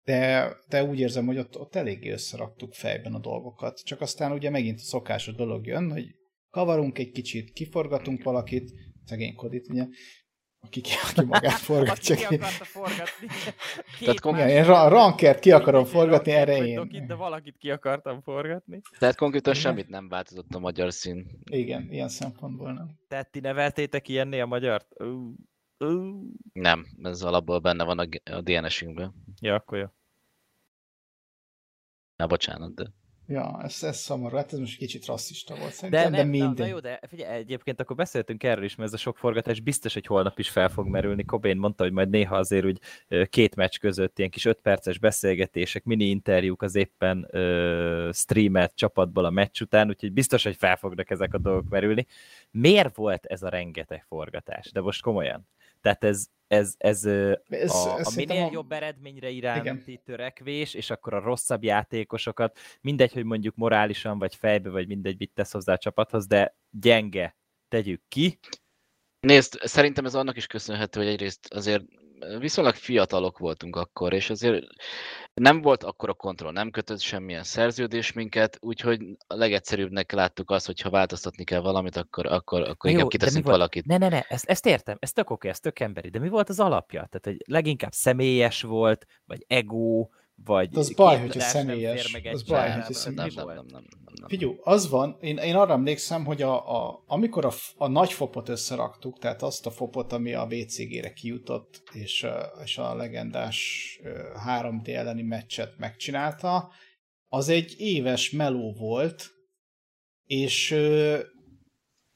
de, de úgy érzem, hogy ott, ott eléggé összeraktuk fejben a dolgokat. Csak aztán ugye megint a szokásos dolog jön, hogy kavarunk egy kicsit, kiforgatunk valakit, szegény Kodit, ugye, aki, aki magát forgatja Aki ki. ki akarta forgatni. Tehát kom- Igen, én ra- rankert ki akarom forgatni, erre én. Dokit, de valakit ki akartam forgatni. Tehát konkrétan Igen. semmit nem változott a magyar szín. Igen, ilyen szempontból nem. Tehát ti neveltétek ilyenné a magyart? Ú. Nem, ez alapból benne van a, a DNS-ünkben. Ja, akkor jó. Na, bocsánat, de... Ja, ez, ez szomorú, hát ez most kicsit rasszista volt De, szerintem, de, nem, de minden. na, jó, de figyelj, egyébként akkor beszéltünk erről is, mert ez a sok forgatás biztos, hogy holnap is fel fog merülni. Cobain mondta, hogy majd néha azért úgy két meccs között ilyen kis öt perces beszélgetések, mini interjúk az éppen ö, streamet csapatból a meccs után, úgyhogy biztos, hogy fel fognak ezek a dolgok merülni. Miért volt ez a rengeteg forgatás? De most komolyan. Tehát ez, ez, ez, ez, a, ez a minél jobb eredményre iránti Igen. törekvés, és akkor a rosszabb játékosokat, mindegy, hogy mondjuk morálisan, vagy fejbe, vagy mindegy, mit tesz hozzá a csapathoz, de gyenge tegyük ki. Nézd, szerintem ez annak is köszönhető, hogy egyrészt azért viszonylag fiatalok voltunk akkor, és azért nem volt akkor a kontroll, nem kötött semmilyen szerződés minket, úgyhogy a legegyszerűbbnek láttuk azt, hogy ha változtatni kell valamit, akkor, akkor, akkor inkább jó, mi kiteszünk volt? valakit. Ne, ne, ne, ezt, ezt értem, ez tök oké, ez tök emberi, de mi volt az alapja? Tehát, hogy leginkább személyes volt, vagy ego, vagy Az baj, hogyha nem személyes. meg Az baj, hogyha személyes. Nem, nem, volt? nem, nem, nem, nem. Figyú, az van, én, én arra emlékszem, hogy a, a, amikor a, a nagy fopot összeraktuk, tehát azt a fopot, ami a VCG-re kijutott, és, és a legendás ö, 3D elleni meccset megcsinálta, az egy éves meló volt, és,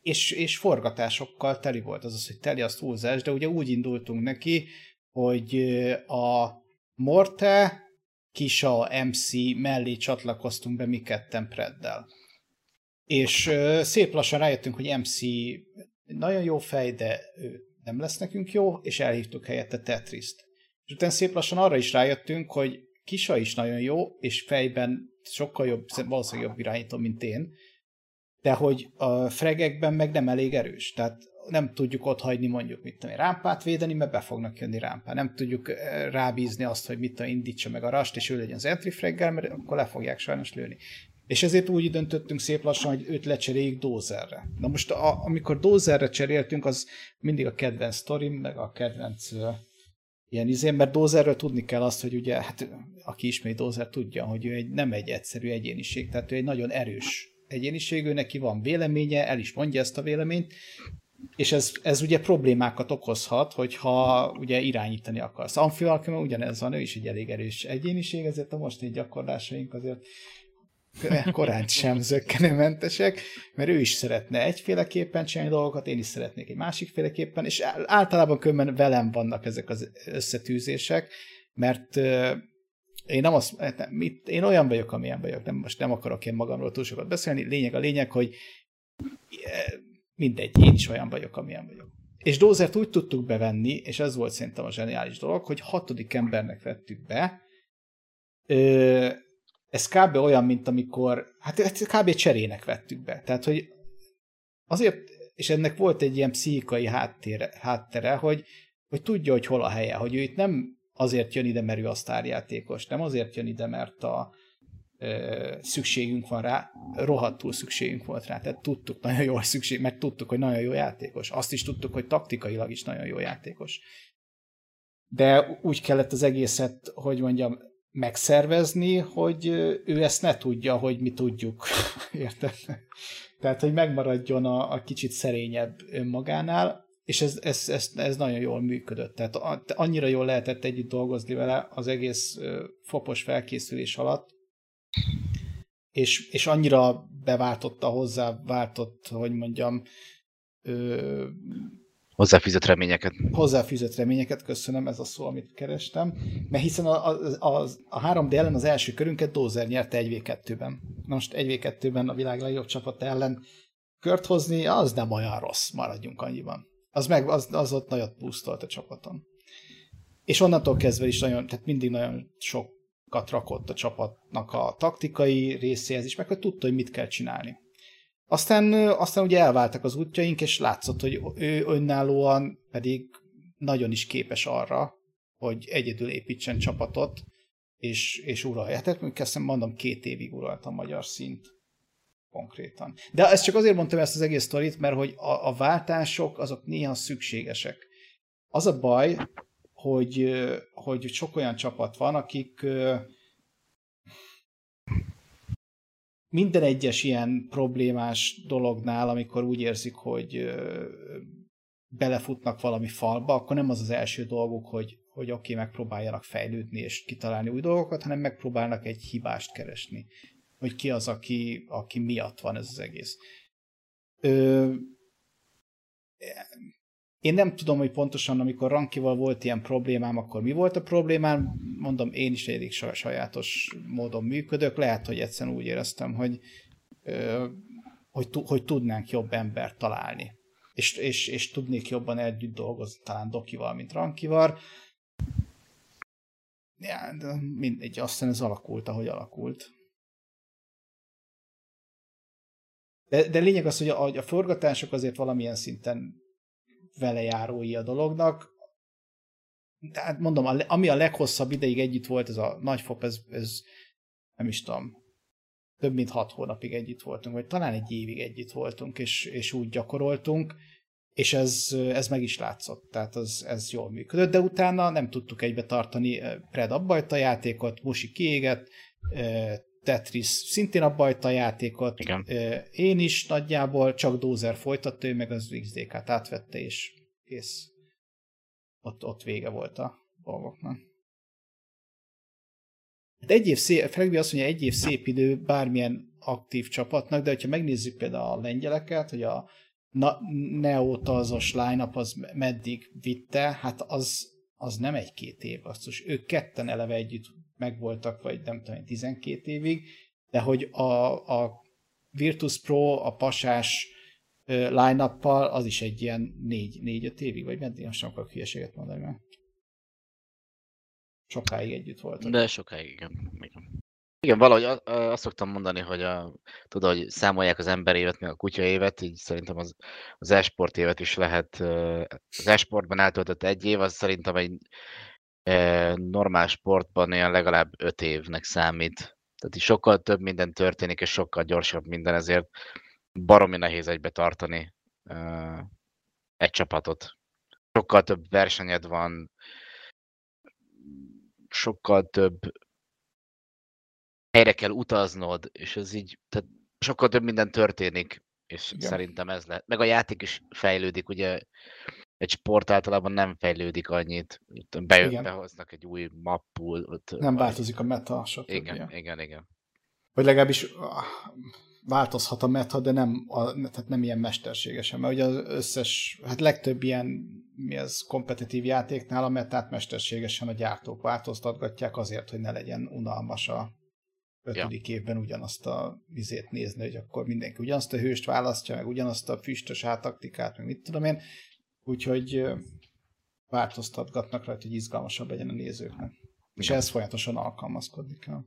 és, és forgatásokkal teli volt. Az az, hogy teli az túlzás, de ugye úgy indultunk neki, hogy a Morte, Kisa, MC mellé csatlakoztunk be mi ketten Preddel. És szép lassan rájöttünk, hogy MC nagyon jó fej, de ő nem lesz nekünk jó, és elhívtuk helyette Tetriszt. És utána szép lassan arra is rájöttünk, hogy Kisa is nagyon jó, és fejben sokkal jobb, valószínűleg jobb irányító, mint én, de hogy a fregekben meg nem elég erős. Tehát nem tudjuk ott hagyni mondjuk mit tudom, rámpát védeni, mert be fognak jönni rámpát. Nem tudjuk eh, rábízni azt, hogy mit tudom, indítsa meg a rast, és ő legyen az entry fraggel, mert akkor le fogják sajnos lőni. És ezért úgy döntöttünk szép lassan, hogy őt lecseréljük Dozerre. Na most, a, amikor Dozerre cseréltünk, az mindig a kedvenc sztorim, meg a kedvenc ilyen izén, mert Dozerről tudni kell azt, hogy ugye, hát aki ismeri Dozer tudja, hogy ő egy, nem egy egyszerű egyéniség, tehát ő egy nagyon erős egyéniség, ő neki van véleménye, el is mondja ezt a véleményt, és ez, ez ugye problémákat okozhat, hogyha ugye irányítani akarsz. Amfivalkema ugyanez van, ő is egy elég erős egyéniség, ezért a mostani gyakorlásaink azért korán sem zöggenőmentesek, mert ő is szeretne egyféleképpen csinálni dolgokat, én is szeretnék egy másikféleképpen, és általában különben velem vannak ezek az összetűzések, mert én nem azt, hát nem, én olyan vagyok, amilyen vagyok, nem, most nem akarok én magamról túl sokat beszélni, lényeg a lényeg, hogy mindegy, én is olyan vagyok, amilyen vagyok. És Dózert úgy tudtuk bevenni, és ez volt szerintem a zseniális dolog, hogy hatodik embernek vettük be. Ö, ez kb. olyan, mint amikor, hát kb. cserének vettük be. Tehát, hogy azért, és ennek volt egy ilyen pszichikai háttere, háttere hogy, hogy tudja, hogy hol a helye, hogy ő itt nem azért jön ide, mert ő a sztárjátékos, nem azért jön ide, mert a, szükségünk van rá, rohadtul szükségünk volt rá, tehát tudtuk nagyon jó szükség, mert tudtuk, hogy nagyon jó játékos. Azt is tudtuk, hogy taktikailag is nagyon jó játékos. De úgy kellett az egészet, hogy mondjam, megszervezni, hogy ő ezt ne tudja, hogy mi tudjuk. Érted? Tehát, hogy megmaradjon a, a kicsit szerényebb önmagánál, és ez, ez, ez, ez nagyon jól működött. Tehát annyira jól lehetett együtt dolgozni vele az egész fopos felkészülés alatt, és, és annyira beváltotta hozzá, váltott, hogy mondjam, ö, Hozzáfűzött reményeket. hozzáfűzött reményeket, köszönöm, ez a szó, amit kerestem, mert hiszen a, a, a, a 3D ellen az első körünket Dozer nyerte 1v2-ben. Na most 1v2-ben a világ legjobb csapat ellen kört hozni, az nem olyan rossz, maradjunk annyiban. Az, meg, az, az ott nagyot pusztolt a csapaton. És onnantól kezdve is nagyon, tehát mindig nagyon sokat rakott a csapatnak a taktikai részéhez is, meg hogy tudta, hogy mit kell csinálni. Aztán, aztán ugye elváltak az útjaink, és látszott, hogy ő önállóan pedig nagyon is képes arra, hogy egyedül építsen csapatot, és, és uralja. Tehát mondjuk mondom, két évig uralt a magyar szint konkrétan. De ezt csak azért mondtam ezt az egész sztorit, mert hogy a, a váltások azok néha szükségesek. Az a baj, hogy, hogy sok olyan csapat van, akik minden egyes ilyen problémás dolognál, amikor úgy érzik, hogy belefutnak valami falba, akkor nem az az első dolguk, hogy, hogy oké, okay, megpróbáljanak fejlődni és kitalálni új dolgokat, hanem megpróbálnak egy hibást keresni. Hogy ki az, aki, aki miatt van ez az egész. Ö, én nem tudom, hogy pontosan, amikor Rankival volt ilyen problémám, akkor mi volt a problémám. Mondom, én is elég sajátos módon működök. Lehet, hogy egyszerűen úgy éreztem, hogy, hogy, hogy tudnánk jobb embert találni. És, és, és tudnék jobban együtt dolgozni talán Dokival, mint Rankival. Ja, de mindegy, aztán ez alakult, ahogy alakult. De, de lényeg az, hogy a, a forgatások azért valamilyen szinten velejárói a dolognak. Tehát mondom, ami a leghosszabb ideig együtt volt, ez a nagyfop, ez, ez nem is tudom, több mint hat hónapig együtt voltunk, vagy talán egy évig együtt voltunk, és, és úgy gyakoroltunk, és ez, ez meg is látszott, tehát az, ez jól működött, de utána nem tudtuk egybe tartani Pred abbajta játékot, Musi kiégett, Tetris szintén abbajta a játékot, Igen. én is nagyjából, csak Dozer folytatta, ő meg az XDK-t átvette, és kész. Ott, ott vége volt a dolgoknak. Hát egy év szép, Fregbi azt mondja, egy év szép idő bármilyen aktív csapatnak, de hogyha megnézzük például a lengyeleket, hogy a neótazos line az meddig vitte, hát az, az nem egy-két év, basszus. Ők ketten eleve együtt megvoltak, vagy nem tudom, 12 évig, de hogy a, a Virtus Pro, a pasás line az is egy ilyen 4-5 évig, vagy meddig, most nem akarok hülyeséget mondani, mert sokáig együtt voltak. De sokáig, igen. igen. Igen, valahogy azt szoktam mondani, hogy a, tudod, hogy számolják az ember évet, meg a kutya évet, így szerintem az, az esport évet is lehet, az esportban eltöltött egy év, az szerintem egy normál sportban ilyen legalább öt évnek számít. Tehát így sokkal több minden történik, és sokkal gyorsabb minden, ezért baromi nehéz egybe tartani egy csapatot. Sokkal több versenyed van, sokkal több helyre kell utaznod, és ez így, tehát sokkal több minden történik, és Igen. szerintem ez lehet. Meg a játék is fejlődik, ugye egy sport általában nem fejlődik annyit. Be, behoznak egy új mappul. Ott, nem változik a meta, stb. Igen, igen, igen. Vagy legalábbis változhat a meta, de nem, a, tehát nem ilyen mesterségesen, mert ugye az összes, hát legtöbb ilyen mi az kompetitív játéknál a metát mesterségesen a gyártók változtatgatják azért, hogy ne legyen unalmas a ötödik ja. évben ugyanazt a vizét nézni, hogy akkor mindenki ugyanazt a hőst választja, meg ugyanazt a füstös átaktikát, meg mit tudom én. Úgyhogy változtatgatnak rajta, hogy izgalmasabb legyen a nézőknek. És Igen. ez folyamatosan alkalmazkodni kell.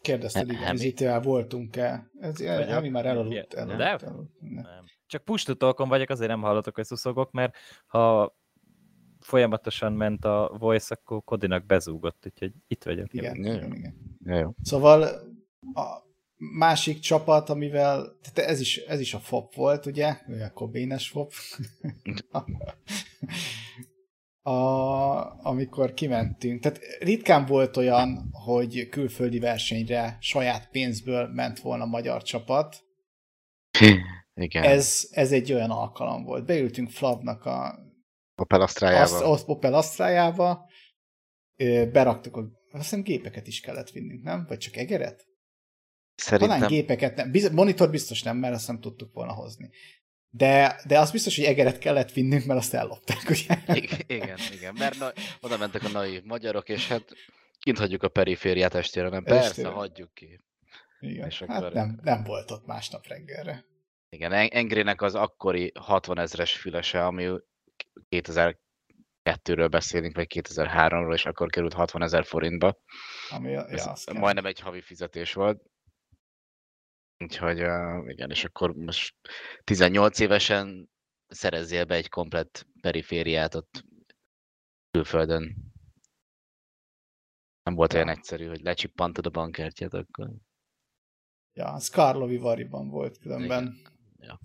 Kérdezted, nem. az ITL voltunk-e? Ez, ami már elaludt. elaludt, elaludt. Ne. Nem. Csak push-to-talkon vagyok, azért nem hallotok, hogy szuszogok, mert ha folyamatosan ment a voice, akkor Kodinak bezúgott, úgyhogy itt vagyok. Igen, igen, igen. Ja, jó. Szóval a másik csapat, amivel, tehát ez is, ez is a FOP volt, ugye? Ő a Kobénes FOP. a, amikor kimentünk. Tehát ritkán volt olyan, hogy külföldi versenyre saját pénzből ment volna magyar csapat. Igen. Ez, ez egy olyan alkalom volt. Beültünk Flavnak a Opel azt, Astrájával. azt Opel Astrájába, ö, beraktuk a azt hiszem gépeket is kellett vinnünk, nem? Vagy csak egeret? Talán Szerintem gépeket nem. Biz- monitor biztos nem, mert azt nem tudtuk volna hozni. De, de az biztos, hogy egeret kellett vinnünk, mert azt ellopták, ugye? Igen, igen, mert na, oda mentek a naív magyarok, és hát kint hagyjuk a perifériát estére, nem? Persze, Estére. hagyjuk ki. Igen. És Hát akkor- nem, nem volt ott másnap reggelre. Igen, En- Engrének az akkori 60 ezres fülese, ami 2002-ről beszélünk, vagy 2003-ról, és akkor került 60 ezer forintba. Ami, ja, Ez kell. majdnem egy havi fizetés volt. Úgyhogy uh, igen, és akkor most 18 évesen szerezzél be egy komplett perifériát ott külföldön. Nem volt olyan Ja. egyszerű, hogy lecsippantod a bankkártyát akkor. Ja, az Karlovi Variban volt különben. Ja.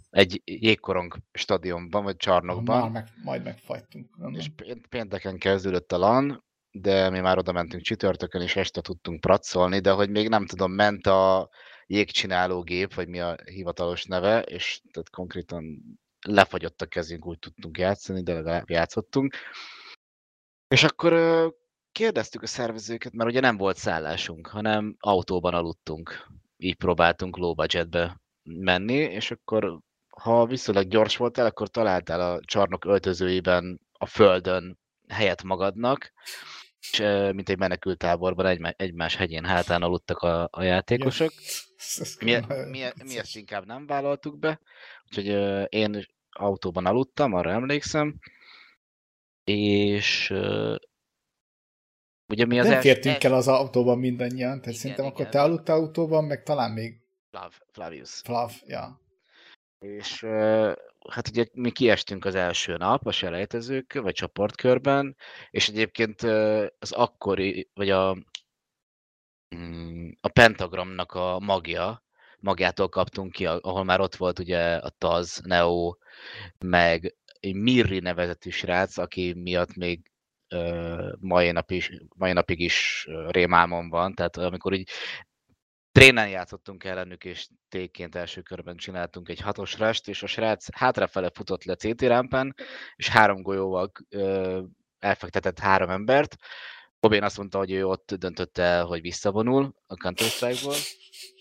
Egy jégkorong stadionban, vagy csarnokban. Már meg, majd megfagytunk. különben. És pé- pénteken kezdődött a LAN, de mi már oda mentünk csütörtökön, és este tudtunk pracolni, de hogy még nem tudom, ment a jégcsináló gép, vagy mi a hivatalos neve, és tehát konkrétan lefagyott a kezünk, úgy tudtunk játszani, de legalább játszottunk. És akkor kérdeztük a szervezőket, mert ugye nem volt szállásunk, hanem autóban aludtunk. Így próbáltunk low budgetbe menni, és akkor ha viszonylag gyors voltál, akkor találtál a csarnok öltözőiben a földön helyet magadnak, és mint egy menekültáborban egymá- egymás hegyén hátán aludtak a, a játékosok. Mi, mi, mi ezt inkább nem vállaltuk be, úgyhogy én autóban aludtam, arra emlékszem, és ugye mi az Nem első... fértünk el az autóban mindannyian, tehát Igen, szerintem akkor igen. te aludtál autóban, meg talán még Flav, Flavius. Flav, ja. És hát ugye mi kiestünk az első nap a selejtezők, vagy csoportkörben, és egyébként az akkori, vagy a, mm, a pentagramnak a magja, magjától kaptunk ki, ahol már ott volt ugye a Taz, Neo, meg egy Mirri nevezetű srác, aki miatt még mai, nap is, mai napig is rémálmom van, tehát amikor így trénen játszottunk ellenük, és tékként első körben csináltunk egy hatos rest, és a srác hátrafele futott le CT rámpán, és három golyóval ö, elfektetett három embert. Bobén azt mondta, hogy ő ott döntötte el, hogy visszavonul a counter strike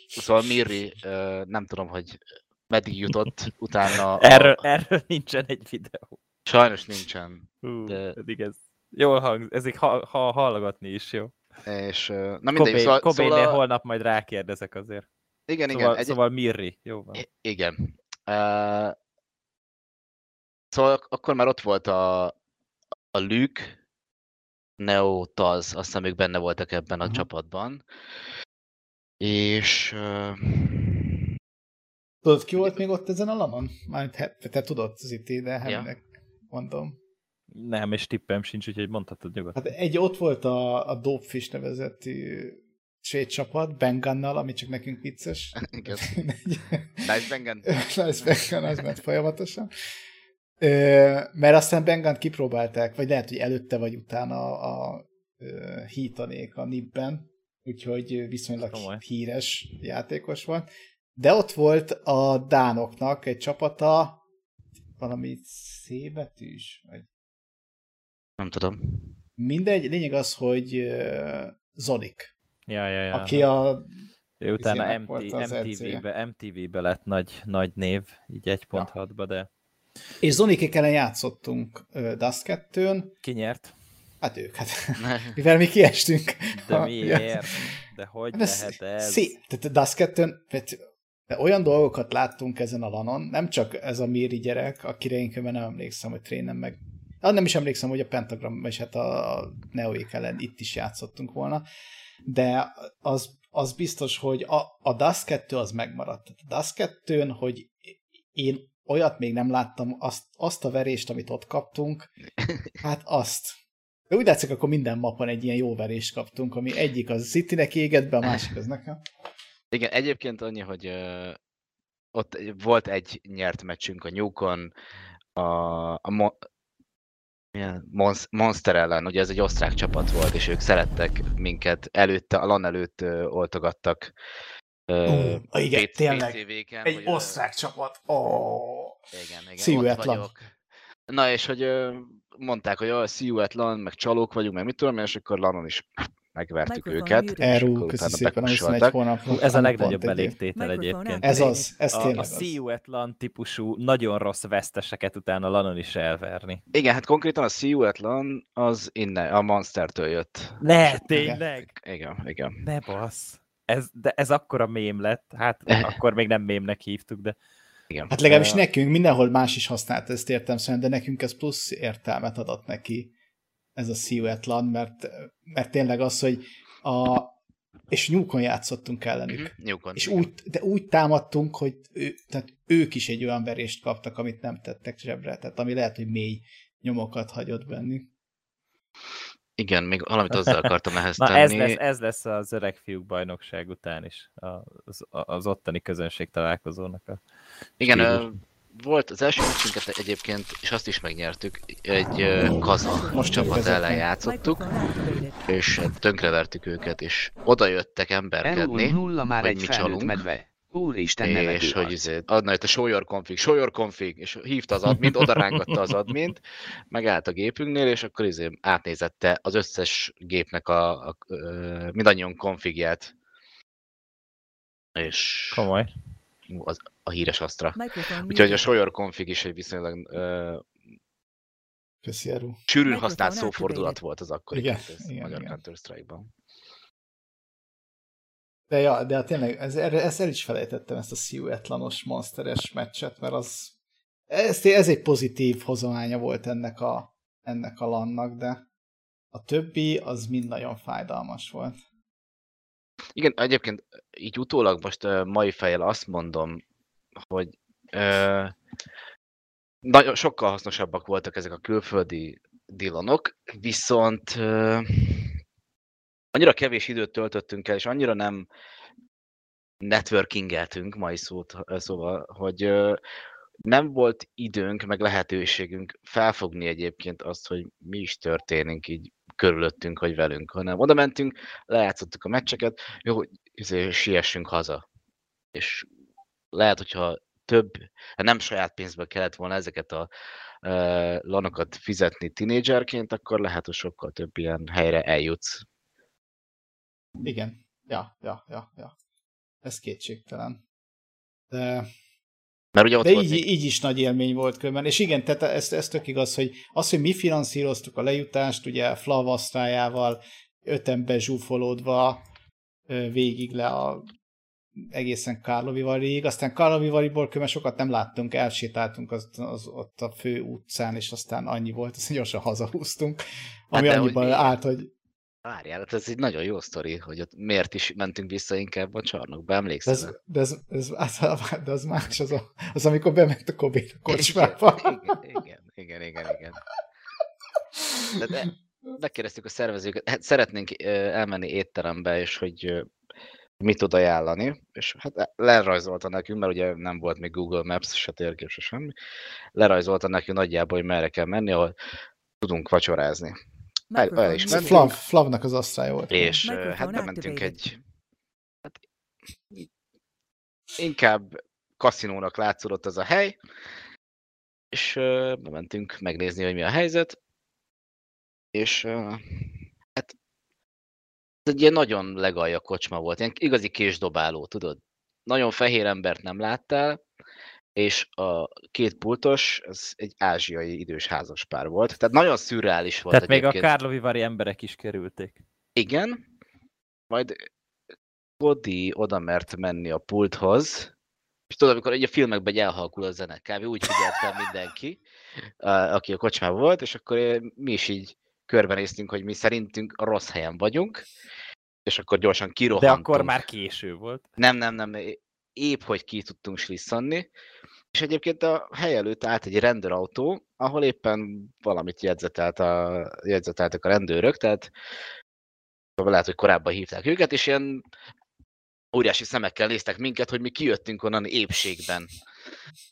Szóval Mirri, ö, nem tudom, hogy meddig jutott utána. a- Erről, erről nincsen egy videó. Sajnos nincsen. Hú, De- pedig ez jól hang, ezek ha, ha hallgatni is jó. És, na mindegy, Kobé, szóval, Kobénél szóval a- holnap majd rákérdezek azért. igen, igen, Szóval, egy, szóval Mirri, jó van. I- Igen. Uh, szóval ak- akkor már ott volt a, a Luke, Neo, Taz, azt hiszem ők benne voltak ebben a Aha. csapatban. És uh, Tudod, ki volt még ott ezen a lamon? Mármint, he- te tudod, Ziti, de Hennek mondom. Nem, és tippem sincs, úgyhogy mondhatod nyugodtan. Hát egy ott volt a, a Dopefish nevezetű csapat, Bengannal, ami csak nekünk vicces. igen. Nice Bengen. Nice Bengan, az ment folyamatosan. Ö, mert aztán Bengant kipróbálták, vagy lehet, hogy előtte vagy utána a, a hítanék a nibben, úgyhogy viszonylag Komoly. híres játékos volt. De ott volt a Dánoknak egy csapata, valami C betűs? Vagy... Nem tudom. Mindegy, lényeg az, hogy uh, Zolik, Ja, ja, ja. aki a Ő utána. MTV-be, MTV-be lett nagy, nagy név, így 1.6-ba, de És Zonikék ellen játszottunk uh, Dust 2-n, ki nyert? hát ők, hát mivel mi kiestünk. De miért? De hogy Hát lehet ez? Szép. Tehát a Dust 2 de olyan dolgokat láttunk ezen a lanon, nem csak ez a Miri gyerek, akire én nem emlékszem, hogy trénem meg. Ah, nem is emlékszem, hogy a Pentagram, vagy hát a Neoék ellen itt is játszottunk volna, de az, az biztos, hogy a, a Dust 2 az megmaradt. A Dust 2 hogy én olyat még nem láttam, azt, azt a verést, amit ott kaptunk, hát azt. De úgy látszik, akkor minden mapon egy ilyen jó verést kaptunk, ami egyik az Citynek égett be, a másik az nekem. Igen, egyébként annyi, hogy ö, ott volt egy nyert meccsünk a Newcon, a, a milyen? Monst- Monster ellen, ugye ez egy osztrák csapat volt, és ők szerettek minket előtte, a LAN előtt ö, oltogattak. ö, Ó, igen, PC tényleg. PC-véken, Egy hogy, ö, osztrák csapat. Oh. Igen, igen, ott vagyok. Na és hogy ö, mondták, hogy at LAN, meg csalók vagyunk, meg mit tudom, és akkor LAN-on is megvertük őket. akkor köszi szépen a 21 bekussoltak. hónap. Hú, ez a legnagyobb elégtétel egyébként. Ez az, ez A, a tényleg az. CU Atlan típusú nagyon rossz veszteseket utána Lanon is elverni. Igen, hát konkrétan a see you at LAN az innen, a Monstertől jött. Ne, tényleg? Igen, igen. Ne bassz. Ez, de ez akkora mém lett, hát akkor még nem mémnek hívtuk, de igen. Hát legalábbis nekünk, mindenhol más is használt ezt értem szerint, de nekünk ez plusz értelmet adott neki, ez a Siuetlan, mert, mert tényleg az, hogy a, és nyúkon játszottunk ellenük. Mhm, Newcon, És úgy, de úgy támadtunk, hogy ő, tehát ők is egy olyan verést kaptak, amit nem tettek zsebre, tehát ami lehet, hogy mély nyomokat hagyott bennük. Igen, még valamit hozzá akartam ehhez Na tenni. ez lesz, ez lesz az öreg fiúk bajnokság után is, az, az ottani közönség találkozónak a Igen, stílus. Volt az első meccsünket egyébként, és azt is megnyertük, egy ö, kaza Most csapat ellen játszottuk, és hát tönkrevertük őket, és oda jöttek emberkedni, nulla már hogy egy mi csalunk. medve. Úristen és hogy izé, adna itt a config, show your config, és hívta az admint, oda rángatta az admint, megállt a gépünknél, és akkor izé átnézette az összes gépnek a, a, a mindannyian konfigját. És Komoly. Az, a híres asztra. Úgyhogy a your config is egy viszonylag ö, Köszi, Eru. sűrűn használt szófordulat volt az akkori Igen, Counter- igen, magyar. Counter-Strike-ban. De ja, de tényleg, ez, erre, ezt el is felejtettem, ezt a Siuetlanos monsteres meccset, mert az ez, ez egy pozitív hozománya volt ennek a, ennek a lannak, de a többi az mind nagyon fájdalmas volt. Igen, egyébként így utólag most uh, mai fejjel azt mondom, hogy uh, nagyon sokkal hasznosabbak voltak ezek a külföldi dilonok, viszont uh, annyira kevés időt töltöttünk el, és annyira nem networkingeltünk mai szót, szóval, hogy nem volt időnk, meg lehetőségünk felfogni egyébként azt, hogy mi is történik így körülöttünk, vagy velünk, hanem oda mentünk, lejátszottuk a meccseket, jó, izé, siessünk haza. És lehet, hogyha több, hát nem saját pénzből kellett volna ezeket a uh, lanokat fizetni tinédzserként, akkor lehet, hogy sokkal több ilyen helyre eljutsz. Igen, ja, ja, ja, ja. Ez kétségtelen. De Mert ugye ott De volt így, még, így is nagy élmény volt különben. És igen, tehát ez, ez tök igaz, hogy az, hogy mi finanszíroztuk a lejutást, ugye Flav asztrájával, öten bezsúfolódva végig le a egészen Karlovivariig, aztán Karlovivariból különben sokat nem láttunk, elsétáltunk az, az, ott a fő utcán, és aztán annyi volt, azt gyorsan hazahúztunk, ami de hogy annyiban állt, hogy várjál, hát ez egy nagyon jó sztori, hogy ott miért is mentünk vissza inkább a csarnokba, de emlékszel? ez, de ez, ez, az, de az más, az, a, az amikor bement a Kobé a kocsmába. Igen, igen, igen, igen, igen. De, de megkérdeztük a szervezőket, hát szeretnénk elmenni étterembe, és hogy mit tud ajánlani, és hát lerajzolta nekünk, mert ugye nem volt még Google Maps, se térkép, se semmi, lerajzolta nekünk nagyjából, hogy merre kell menni, ahol tudunk vacsorázni. El- el is mentünk. Flav, Flavnak az asztrája volt. És hát bementünk egy hát, inkább kaszinónak látszódott az a hely, és ö, bementünk megnézni, hogy mi a helyzet, és hát ez egy ilyen nagyon legalja kocsma volt, ilyen igazi késdobáló, tudod? Nagyon fehér embert nem láttál, és a két pultos, ez egy ázsiai idős házaspár volt. Tehát nagyon szürreális volt Tehát még a egyébként. Kárlovivari emberek is kerülték. Igen, majd Cody oda mert menni a pulthoz, és tudod, amikor egy a filmekben elhalkul a zene, kb. úgy figyelt fel mindenki, aki a kocsmában volt, és akkor mi is így körbenéztünk, hogy mi szerintünk a rossz helyen vagyunk, és akkor gyorsan De kirohantunk. akkor már késő volt. Nem, nem, nem, épp hogy ki tudtunk slisszanni, és egyébként a hely előtt állt egy rendőrautó, ahol éppen valamit jegyzetelt a, jegyzeteltek a rendőrök, tehát lehet, hogy korábban hívták őket, és ilyen óriási szemekkel néztek minket, hogy mi kijöttünk onnan épségben.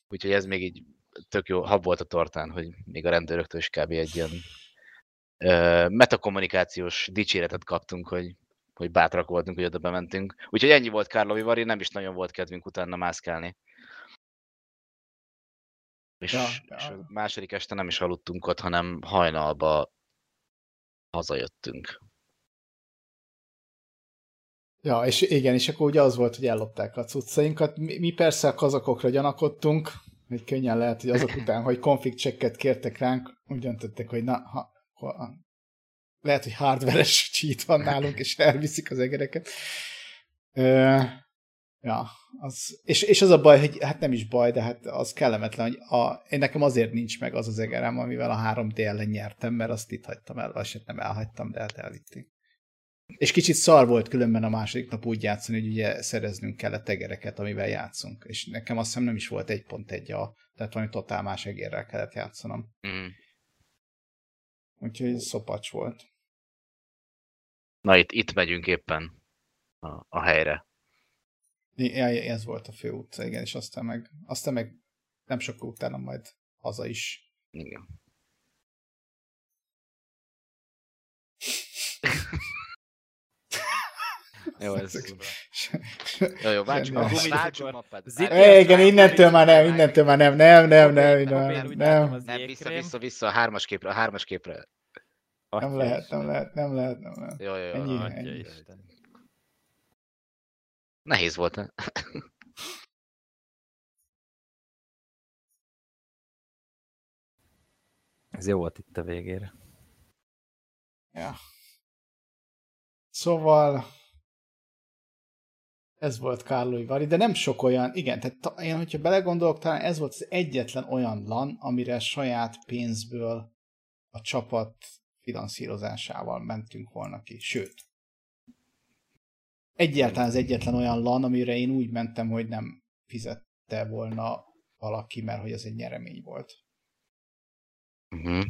Úgyhogy ez még így tök jó hab volt a tortán, hogy még a rendőröktől is kb. egy ilyen ö, metakommunikációs dicséretet kaptunk, hogy, hogy bátrak voltunk, hogy oda bementünk. Úgyhogy ennyi volt Kárlovi Vari, nem is nagyon volt kedvünk utána mászkálni. És, Ja, ja, és a második este nem is aludtunk ott, hanem hajnalba hazajöttünk. Ja, és igen, és akkor ugye az volt, hogy ellopták a cuccainkat. Mi, mi persze a kazakokra gyanakodtunk, hogy könnyen lehet, hogy azok után, hogy konfig checket kértek ránk, úgy döntöttek, hogy na, ha, ha, lehet, hogy hardveres cheat van nálunk, és elviszik az egereket. Ö, ja, az, és, és az a baj, hogy hát nem is baj, de hát az kellemetlen, hogy a, én nekem azért nincs meg az az egerem, amivel a 3D ellen nyertem, mert azt itt hagytam el, vagy hát nem elhagytam, de hát elvitték. És kicsit szar volt különben a második nap úgy játszani, hogy ugye szereznünk kellett egereket, amivel játszunk. És nekem azt hiszem nem is volt egy pont egy a, tehát valami totál más egérrel kellett játszanom. Mm. Úgyhogy szopacs volt. Na itt, itt megyünk éppen a, a helyre. Ja, ez volt a fő utca, igen, és aztán meg, aztán meg nem sokkal utána majd haza is. Igen. Jó, ez... Jó, jó, váltsuk, Nem. a, É, igen, innentől már nem, innentől már nem, nem, nem, nem, nem, nem, nem, vissza, vissza, vissza, a hármas képre, a hármas képre. Nem Atya lehet, Isten. nem lehet, nem lehet, nem lehet. Jó, jó. Ennyi. Atya ennyi. Isten. Nehéz volt, ne? Ez jó volt itt a végére. Ja. Szóval ez volt Kárlói Vari, de nem sok olyan, igen, tehát én, hogyha belegondolok, talán ez volt az egyetlen olyan LAN, amire saját pénzből a csapat finanszírozásával mentünk volna ki. Sőt, egyáltalán az egyetlen olyan LAN, amire én úgy mentem, hogy nem fizette volna valaki, mert hogy ez egy nyeremény volt. Uh-huh.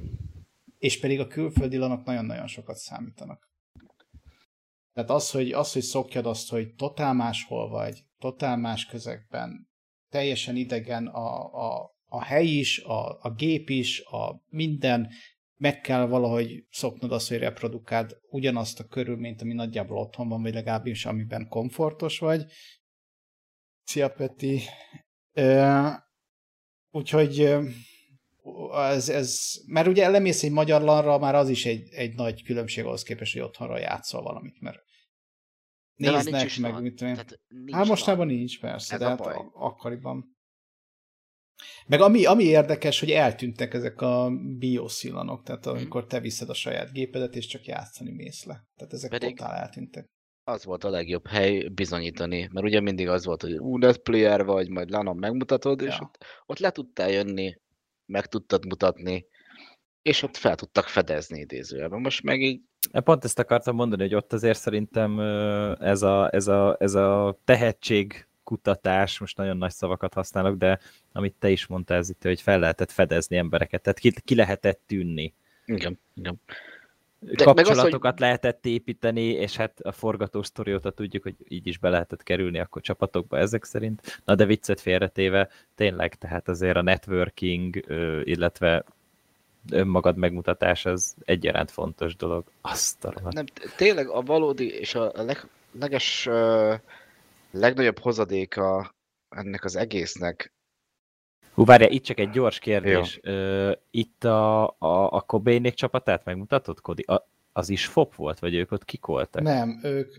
és pedig a külföldi lanok nagyon-nagyon sokat számítanak. Tehát az, hogy, az, hogy szokjad azt, hogy totál máshol vagy, totál más közegben, teljesen idegen a, a, a hely is, a, a gép is, a minden, meg kell valahogy szoknod azt, hogy reprodukáld ugyanazt a körülményt, ami nagyjából otthon van, vagy legalábbis amiben komfortos vagy. Szia, Peti! Ö, úgyhogy ez, ez, mert ugye lemész egy magyar lanra, már az is egy, egy nagy különbség ahhoz képest, hogy otthonra játszol valamit, mert néznek, meg LAN. mit tudom én. Hát mostában LAN. nincs, persze, Ez de hát akkoriban. Meg ami, ami érdekes, hogy eltűntek ezek a bioszilanok, tehát Mhm. amikor te viszed a saját gépedet, és csak játszani mész le. Tehát ezek Pedig- totál eltűntek. Az volt a legjobb hely bizonyítani, mert ugye mindig az volt, hogy ú, netplayer vagy, majd lanon megmutatod, és Ja. ott, ott le tudtál jönni, meg tudtad mutatni, és ott fel tudtak fedezni idézőjelben. Most meg így Pont ezt akartam mondani, hogy ott azért szerintem ez a, ez a, ez a tehetség kutatás, most nagyon nagy szavakat használok, de amit te is mondtál, ez itt, hogy fel lehetett fedezni embereket, tehát ki, ki lehetett tűnni. Igen, igen. De, meg az, kapcsolatokat lehetett építeni, és hát a forgató sztori óta tudjuk, hogy így is be lehetett kerülni akkor csapatokba ezek szerint. Na de viccet félretéve, tényleg, tehát azért a networking, illetve önmagad megmutatás az egyaránt fontos dolog. Azt a. Nem, tényleg a valódi és a leg, leges, uh, legnagyobb hozadéka ennek az egésznek Hú, várjál, itt csak egy gyors kérdés. Ö, itt a, a, a Kobénék csapatát megmutatod, Kodi? A, az is FOP volt, vagy ők ott kik voltak? Nem, ők...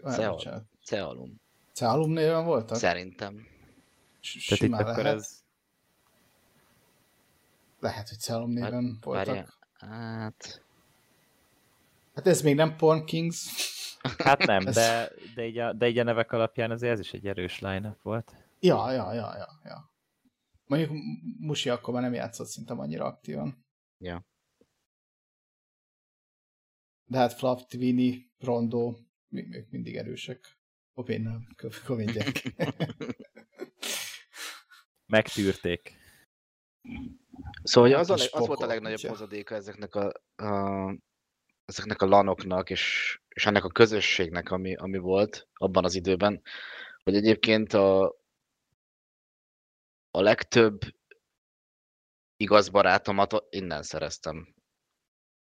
Cealum. Cealum néven voltak? Szerintem. Tehát itt Simán akkor lehet. ez... Lehet, hogy Cealum néven voltak. Várjál. Hát... Hát ez még nem Porn Kings. Hát nem, de, de, így a, de így a nevek alapján azért ez is egy erős line volt. Ja, ja, ja, ja, ja. Mondjuk Musi akkor már nem játszott szinte annyira aktívan. Ja. De hát Flav, Twini, Rondo, ők mindig erősek. Opén nem, Kovén gyerek. Megtűrték. Szóval Hát az, a, az volt a legnagyobb hozadéka ezeknek a, a ezeknek a lanoknak, és, és ennek a közösségnek, ami, ami volt abban az időben, hogy egyébként a, a legtöbb igaz barátomat innen szereztem.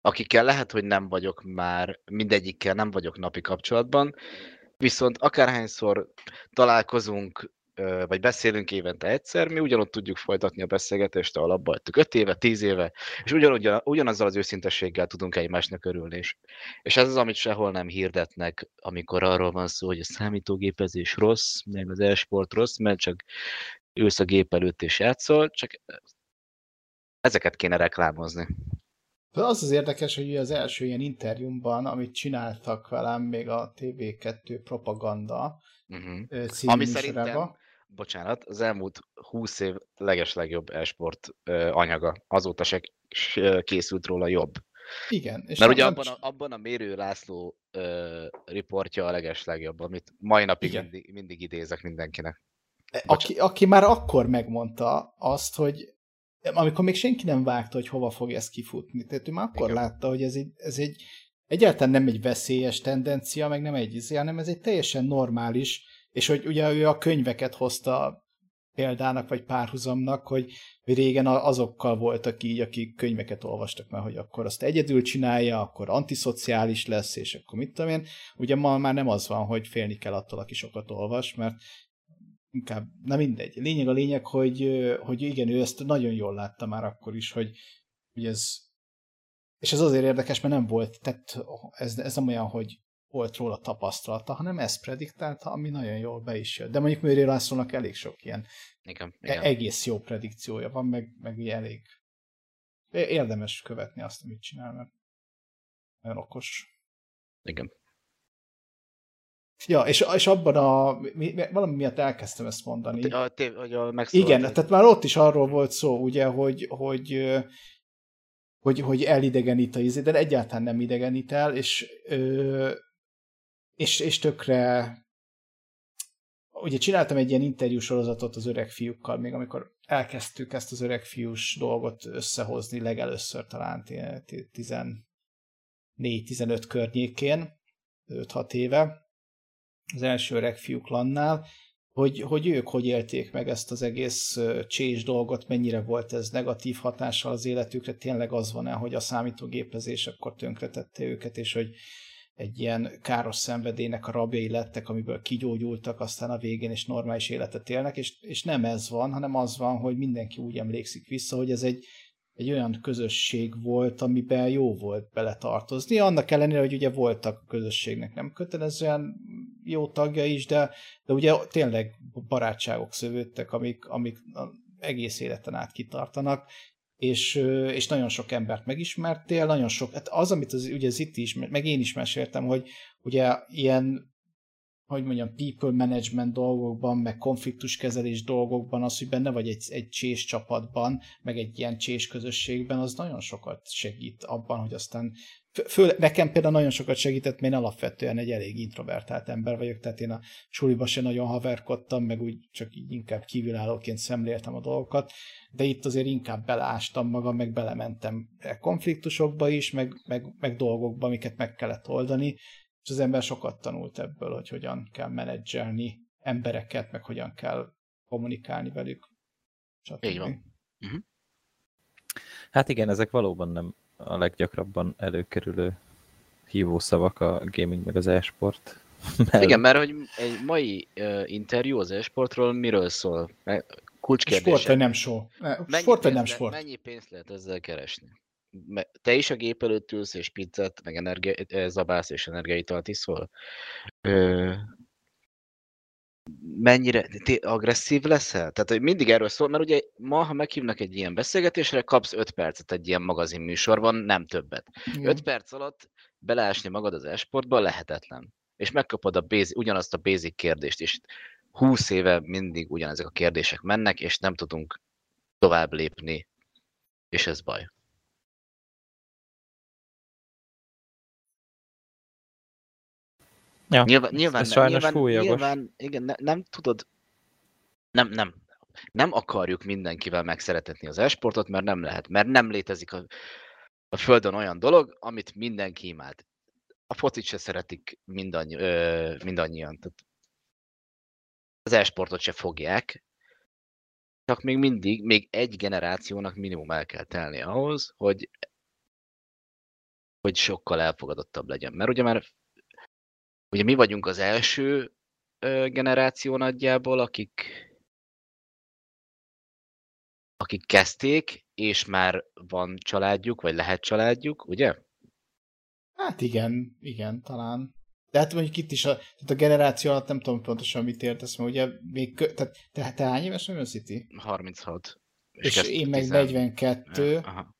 Akikkel lehet, hogy nem vagyok már, mindegyikkel nem vagyok napi kapcsolatban, viszont akárhányszor találkozunk, vagy beszélünk évente egyszer, mi ugyanott tudjuk folytatni a beszélgetést, ahol abba hagytuk 5 éve, 10 éve, és ugyanúgy, ugyanazzal az őszintességgel tudunk egymásnak örülni. És, és ez az, amit sehol nem hirdetnek, amikor arról van szó, hogy a számítógépezés rossz, meg az e-sport rossz, mert csak ülsz a gép előtt és játszol, csak ezeket kéne reklámozni. De az az érdekes, hogy az első ilyen interjúmban, amit csináltak velem még a TV2 propaganda Uh-huh. című Ami szerintem, bocsánat, az elmúlt 20 év legeslegjobb e-sport anyaga. Azóta se készült róla jobb. Igen. És Mert ugye abban a, abban a Mérő László ö, riportja a legeslegjobb, amit mai napig Igen. mindig, mindig idézek mindenkinek. aki, aki már akkor megmondta azt, hogy amikor még senki nem vágta, hogy hova fog ez kifutni. Tehát ő már akkor Igen. látta, hogy ez egy, ez egy egyáltalán nem egy veszélyes tendencia, meg nem egy izé, hanem ez egy teljesen normális, és hogy ugye ő a könyveket hozta példának, vagy párhuzamnak, hogy régen azokkal voltak így, akik könyveket olvastak már, hogy akkor azt egyedül csinálja, akkor antiszociális lesz, és akkor mit tudom én. Ugye ma már nem az van, hogy félni kell attól, aki sokat olvas, mert inkább, na mindegy. Lényeg a lényeg, hogy, hogy igen, ő ezt nagyon jól látta már akkor is, hogy, hogy ez, és ez azért érdekes, mert nem volt, tehát ez, ez nem olyan, hogy volt róla tapasztalata, hanem ezt prediktálta, ami nagyon jól be is jött. De mondjuk Mőri Lászlónak elég sok ilyen Igen, e- igen. egész jó predikciója van, meg, meg elég érdemes követni azt, amit csinál, mert nagyon okos. igen. Ja, és, és abban a, mi, mi- valami miatt elkezdtem ezt mondani. A, hogy a megszólalt, Igen, hogy- tehát már ott is arról volt szó, ugye, hogy, hogy, hogy, hogy elidegenít a izé, de egyáltalán nem idegenít el, és, ö, és, és tökre ugye csináltam egy ilyen interjú sorozatot az öreg fiúkkal, még amikor elkezdtük ezt az öreg fiús dolgot összehozni legelőször talán 14-15 környékén, 5-6 éve, az első öreg fiúk lannál, hogy, hogy ők hogy élték meg ezt az egész csés dolgot, mennyire volt ez negatív hatással az életükre, tényleg az van-e, hogy a számítógépezés akkor tönkretette őket, és hogy egy ilyen káros szenvedélynek a rabjai lettek, amiből kigyógyultak aztán a végén, és normális életet élnek, és, és nem ez van, hanem az van, hogy mindenki úgy emlékszik vissza, hogy ez egy, egy olyan közösség volt, amiben jó volt beletartozni, annak ellenére, hogy ugye voltak a közösségnek nem kötelezően jó tagja is, de, de ugye tényleg barátságok szövődtek, amik, amik egész életen át kitartanak, és, és nagyon sok embert megismertél, nagyon sok, hát az, amit az, ugye az itt is, meg én is meséltem, hogy ugye ilyen hogy mondjam, people management dolgokban, meg konfliktuskezelés dolgokban, az, hogy benne vagy egy, egy csés csapatban, meg egy ilyen csés közösségben, az nagyon sokat segít abban, hogy aztán fő, nekem például nagyon sokat segített, mert én alapvetően egy elég introvertált ember vagyok, tehát én a suliba se nagyon haverkodtam, meg úgy csak így inkább kívülállóként szemléltem a dolgokat, de itt azért inkább beleástam magam, meg belementem e konfliktusokba is, meg, meg, meg dolgokba, amiket meg kellett oldani, és az ember sokat tanult ebből, hogy hogyan kell menedzselni embereket, meg hogyan kell kommunikálni velük. Stb. Így van. Hát igen, ezek valóban nem a leggyakrabban előkerülő hívószavak a gaming meg az e-sport. Igen, mert hogy egy mai uh, interjú az e-sportról miről szól? Mert Kulcskérdés. Sport vagy nem show? Ne, Mennyi Sport vagy nem sport? Mennyi pénzt lehet ezzel keresni? Te is a gép előtt ülsz, és pizzát, meg energia, eh, zabálsz, és energiaitalt iszol? Ö, mennyire té- agresszív leszel? Tehát, hogy mindig erről szól, mert ugye ma, ha meghívnak egy ilyen beszélgetésre, kapsz 5 percet egy ilyen magazin műsorban, nem többet. Igen. 5 perc alatt beleásni magad az esportba lehetetlen. És megkapod a basic, ugyanazt a basic kérdést, és 20 éve mindig ugyanezek a kérdések mennek, és nem tudunk tovább lépni, és ez baj. Ja, Nyilván, nyilván, ez nem, nyilván, fújjogos. nyilván igen, ne, nem tudod, nem, nem, nem akarjuk mindenkivel megszeretetni az esportot, mert nem lehet, mert nem létezik a, a Földön olyan dolog, amit mindenki imád. A focit se szeretik mindannyi, ö, mindannyian. Tehát az esportot se fogják, csak még mindig, még egy generációnak minimum el kell telni ahhoz, hogy hogy sokkal elfogadottabb legyen. Mert ugye már ugye mi vagyunk az első generáció nagyjából, akik akik kezdték, és már van családjuk, vagy lehet családjuk, ugye? Hát igen, igen, talán. De hát mondjuk itt is a, tehát a generáció alatt nem tudom pontosan mit értesz, mert ugye még, kö, tehát te, te hány éves vagy, City? 36. És, és én meg 10 42, Aha.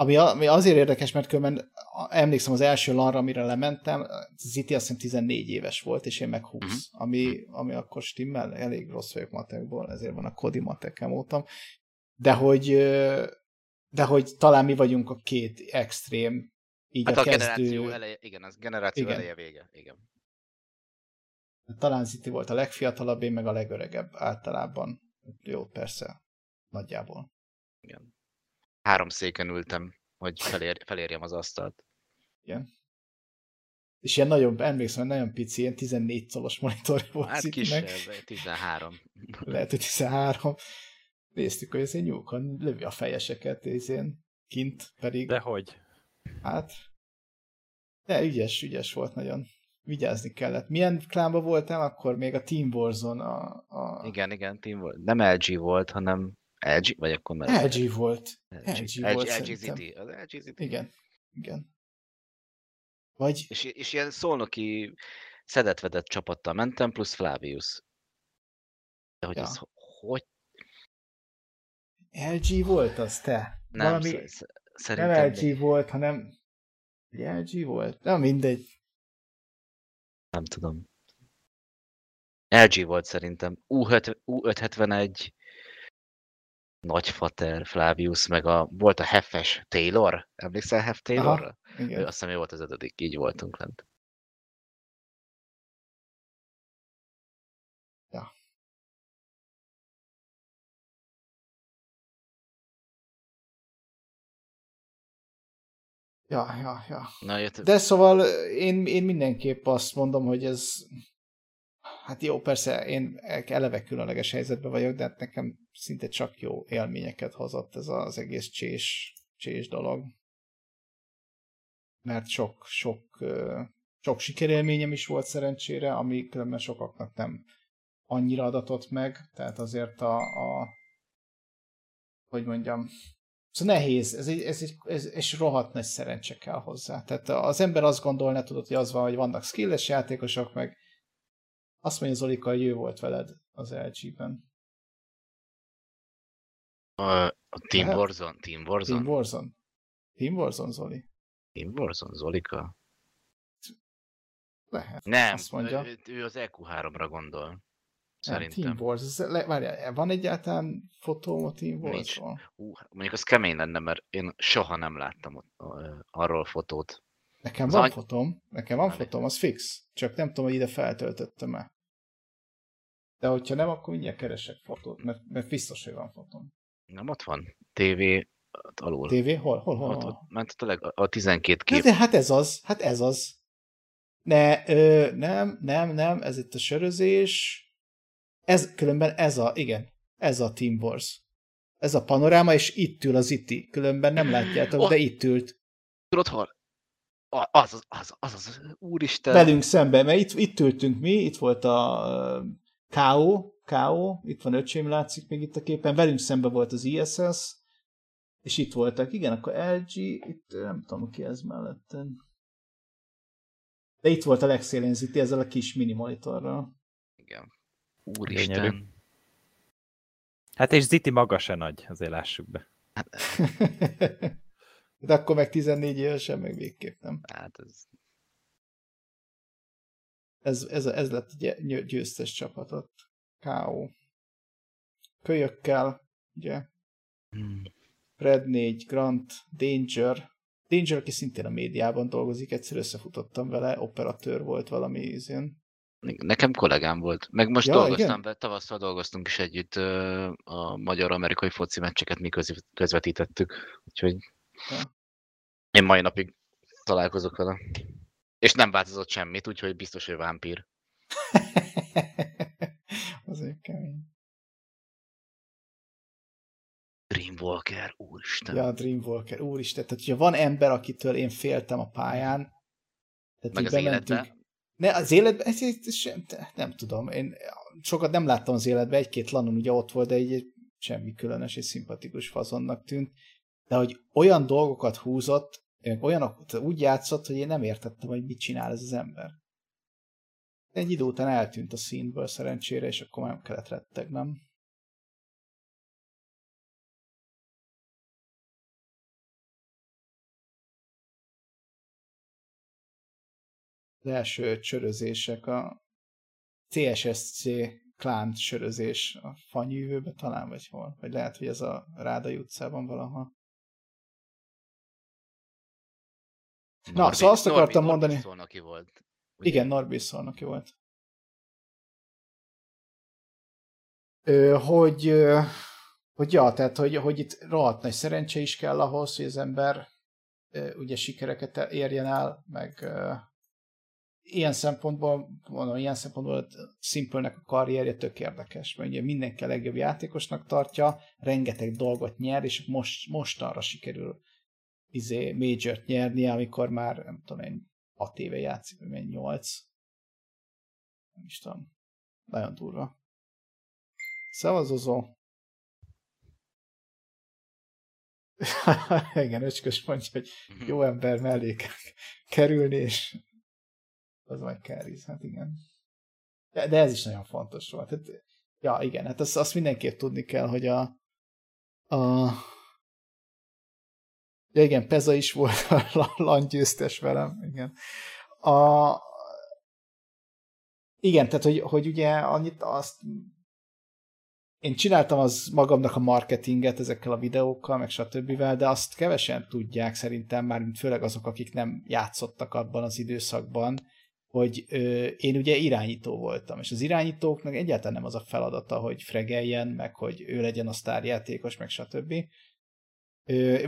Ami, ami azért érdekes, mert különben emlékszem az első lanra, amire lementem, Ziti azt hiszem 14 éves volt, és én meg 20, Mhm. ami, ami akkor stimmel, elég rossz vagyok matekból, ezért van a Kodi matekem voltam. De hogy, de hogy talán mi vagyunk a két extrém, így Hát a, a, kezdő, generáció eleje, igen, az generáció Igen. eleje vége, igen. talán Ziti volt a legfiatalabb, én meg a legöregebb általában. Jó, persze, nagyjából. igen. Három széken ültem, hogy felér, felérjem az asztalt. És ilyen nagyon, emlékszem, nagyon pici, ilyen 14 colos monitor volt Hát kisebb, 13. lehet, hogy 13. Néztük, hogy ezért nyúlkan lövi a fejeseket, én kint pedig, De hogy? hát, de ügyes, ügyes volt nagyon. Vigyázni kellett. Milyen klánba voltál akkor? Még a Team Warzone a... a... Igen, igen, team volt. Nem LG volt, hanem LG, vagy akkor már LG volt. LG volt szerintem. City. Az LG City. Igen, igen. Vagy És, és ilyen szolnoki szedetvedett csapattal mentem, plusz Flavius. De hogy Ja. ez hogy LG volt az te? nem, Valami, sz- sz- nem szerintem LG volt, hanem LG volt? Nem mindegy. nem tudom. LG volt szerintem. U5, U571, Nagyfater, Flavius, meg a, volt a Heffes Taylor. Emlékszel Heff Taylorra? Ő, Igen. azt hiszem ő volt az ötödik, így voltunk lent. Ja, ja, ja. Na, jött, De szóval én, én mindenképp azt mondom, hogy ez hát jó, persze én eleve különleges helyzetben vagyok, de hát nekem szinte csak jó élményeket hozott ez az egész csés, csés dolog. Mert sok, sok, sok sikerélményem is volt szerencsére, ami különben sokaknak nem annyira adatott meg, tehát azért a, a hogy mondjam, Szóval nehéz, ez egy, ez egy ez, és rohadt nagy szerencse kell hozzá. Tehát az ember azt gondolná, tudod, hogy az van, hogy vannak skilles játékosok, meg azt mondja Zolika, hogy ő volt veled az LG-ben. a, a Team Lehet? Warzone, Team Warzone, Team Warzone. Team Warzone, Zoli? Team Warzone, Zolika. Lehet. Nem, Azt mondja. ő, ő az EQ3-ra gondol. Nem, Szerintem. Team Warzone. Le, várjál, van egyáltalán fotóm a Team Nincs. Warzone? Ú, mondjuk az kemény lenne, mert én soha nem láttam ott, arról fotót. Nekem Az van any- fotóm, nekem van fotóm, az fix. Csak nem tudom, hogy ide feltöltöttem-e. De hogyha nem, akkor mindjárt keresek fotót, mert, mert biztos, hogy van fotóm. Nem ott van? TV alul. TV? Hol? Hol? Hol? Ott, ott, ment ott a, leg, a 12 Hát, kép. de, hát ez az, hát ez az. Ne, ö, nem, nem, nem, ez itt a sörözés. Ez, különben ez a, igen, ez a Team Wars. Ez a panoráma, és itt ül az iti. Különben nem látjátok, Oh. de itt ült. Tudod hol? Az az, az, az, az, úristen. Velünk szemben, mert itt, itt ültünk mi, itt volt a K.O., K.O., itt van öcsém, látszik még itt a képen, velünk szembe volt az ISS, és itt voltak, igen, akkor LG, itt nem tudom, ki ez melletten. De itt volt a legszélén Ziti ezzel a kis mini monitorral. Igen. Úristen. Gyönyörű. Hát és Ziti maga se nagy, azért lássuk be. De akkor meg 14 évesen meg végképp nem. Hát ez... Ez, ez, ez lett a gy- győztes csapatot. K.O. Kölyökkel, ugye, Hmm. Red 4, Grant, Danger. Danger, aki szintén a médiában dolgozik, egyszer összefutottam vele, operatőr volt valami izén. Nekem kollégám volt. Meg most Ja, dolgoztam igen? tavasszal dolgoztunk is együtt a magyar-amerikai foci meccseket mi köz, közvetítettük. Úgyhogy. Én mai napig találkozok vele. És nem változott semmit, úgyhogy biztos, hogy vámpír. Azért kemény. Dreamwalker, úristen. Ja, Dreamwalker, úristen, tehát hogyha van ember, akitől én féltem a pályán, tehát Meg az bementünk-. Ne, az életben, ez, ez, ez sem, nem tudom, én sokat nem láttam az életben, egy-két lanon ugye ott volt, de egy semmi különös és szimpatikus fazonnak tűnt, de hogy olyan dolgokat húzott, olyanok, úgy játszott, hogy én nem értettem, hogy mit csinál ez az ember. Egy idő után eltűnt a színből szerencsére, és akkor már nem kellett rettegnem. Az első csörözések, a CSSC klán sörözés a fanyűvőbe talán, vagy hol? Vagy lehet, hogy ez a Rádai utcában valahol. Na, szóval azt akartam mondani- Szolnoki volt. Ugye? Igen, Norbi szolnoki volt. Ö, hogy, ö, hogy ja, tehát, hogy, hogy itt rohadt nagy szerencse is kell ahhoz, hogy az ember ö, ugye sikereket érjen el, meg ö, ilyen szempontból, mondom, ilyen szempontból Simple-nek a karrierje tök érdekes, mert ugye mindenki a legjobb játékosnak tartja, rengeteg dolgot nyer, és most, most arra sikerül izé, major nyerni, amikor már, nem tudom én, 6 éve játszik, vagy mennyi, 8. Nem is tudom. Nagyon durva. Szavazozó. Igen, öcskös mondja, hogy jó ember mellé kerülni, és az majd Carries, hát igen. De, de ez is nagyon fontos volt. Hát, ja, igen, hát azt, azt mindenképp tudni kell, hogy a, a ja, igen, Peza is volt a LAN győztes velem, igen. A, igen, tehát, hogy, hogy ugye annyit azt én csináltam az magamnak a marketinget ezekkel a videókkal, meg stb. de azt kevesen tudják szerintem már, mint főleg azok, akik nem játszottak abban az időszakban, hogy ö, én ugye irányító voltam, és az irányítóknak egyáltalán nem az a feladata, hogy fregeljen, meg hogy ő legyen a sztárjátékos, meg stb.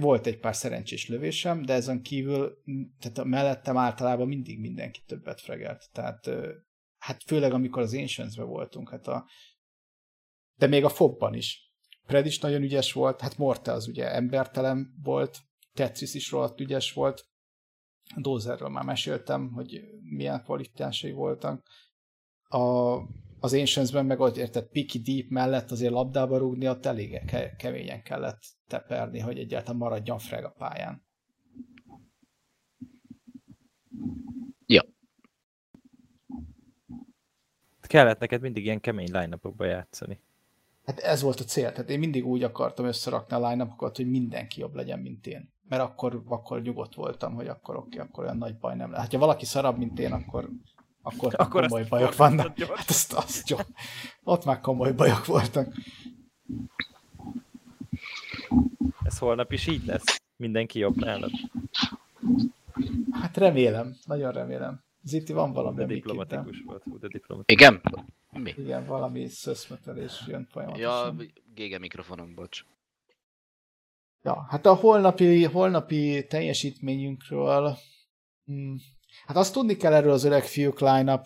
Volt egy pár szerencsés lövésem, de ezen kívül, tehát a mellettem általában mindig mindenki többet fregelt. Tehát hát főleg amikor az Ancients-ben voltunk, hát a de még a fobban is. Pred is nagyon ügyes volt, hát Morte az ugye embertelen volt, Tetris is rohadt ügyes volt, Dozerről már meséltem, hogy milyen kvalitásai voltak. A, az Ancients-ben meg ott érted, Piki Deep mellett azért labdába rúgni, ott elég ke- keményen kellett teperni, hogy egyáltalán maradjon freg a pályán. Kellett neked mindig ilyen kemény line játszani. Hát ez volt a cél, tehát én mindig úgy akartam összerakni a line hogy mindenki jobb legyen, mint én. Mert akkor, akkor nyugodt voltam, hogy akkor oké, okay, akkor olyan nagy baj nem lehet. Hát, ha valaki szarabb, mint én, akkor, akkor, akkor komoly bajok vannak. Hát azt, azt jó. Ott már komoly bajok voltak. Ez holnap is így lesz. Mindenki jobb nálad. Hát remélem, nagyon remélem. Ziti, van valami, De diplomatikus volt. De diplomatikus. Igen? Mi? Igen, valami szöszmetelés jön Ja, folyamatosan. gége mikrofonom, bocs. Ja, hát a holnapi, holnapi teljesítményünkről, hm, hát azt tudni kell erről az öreg fiúk line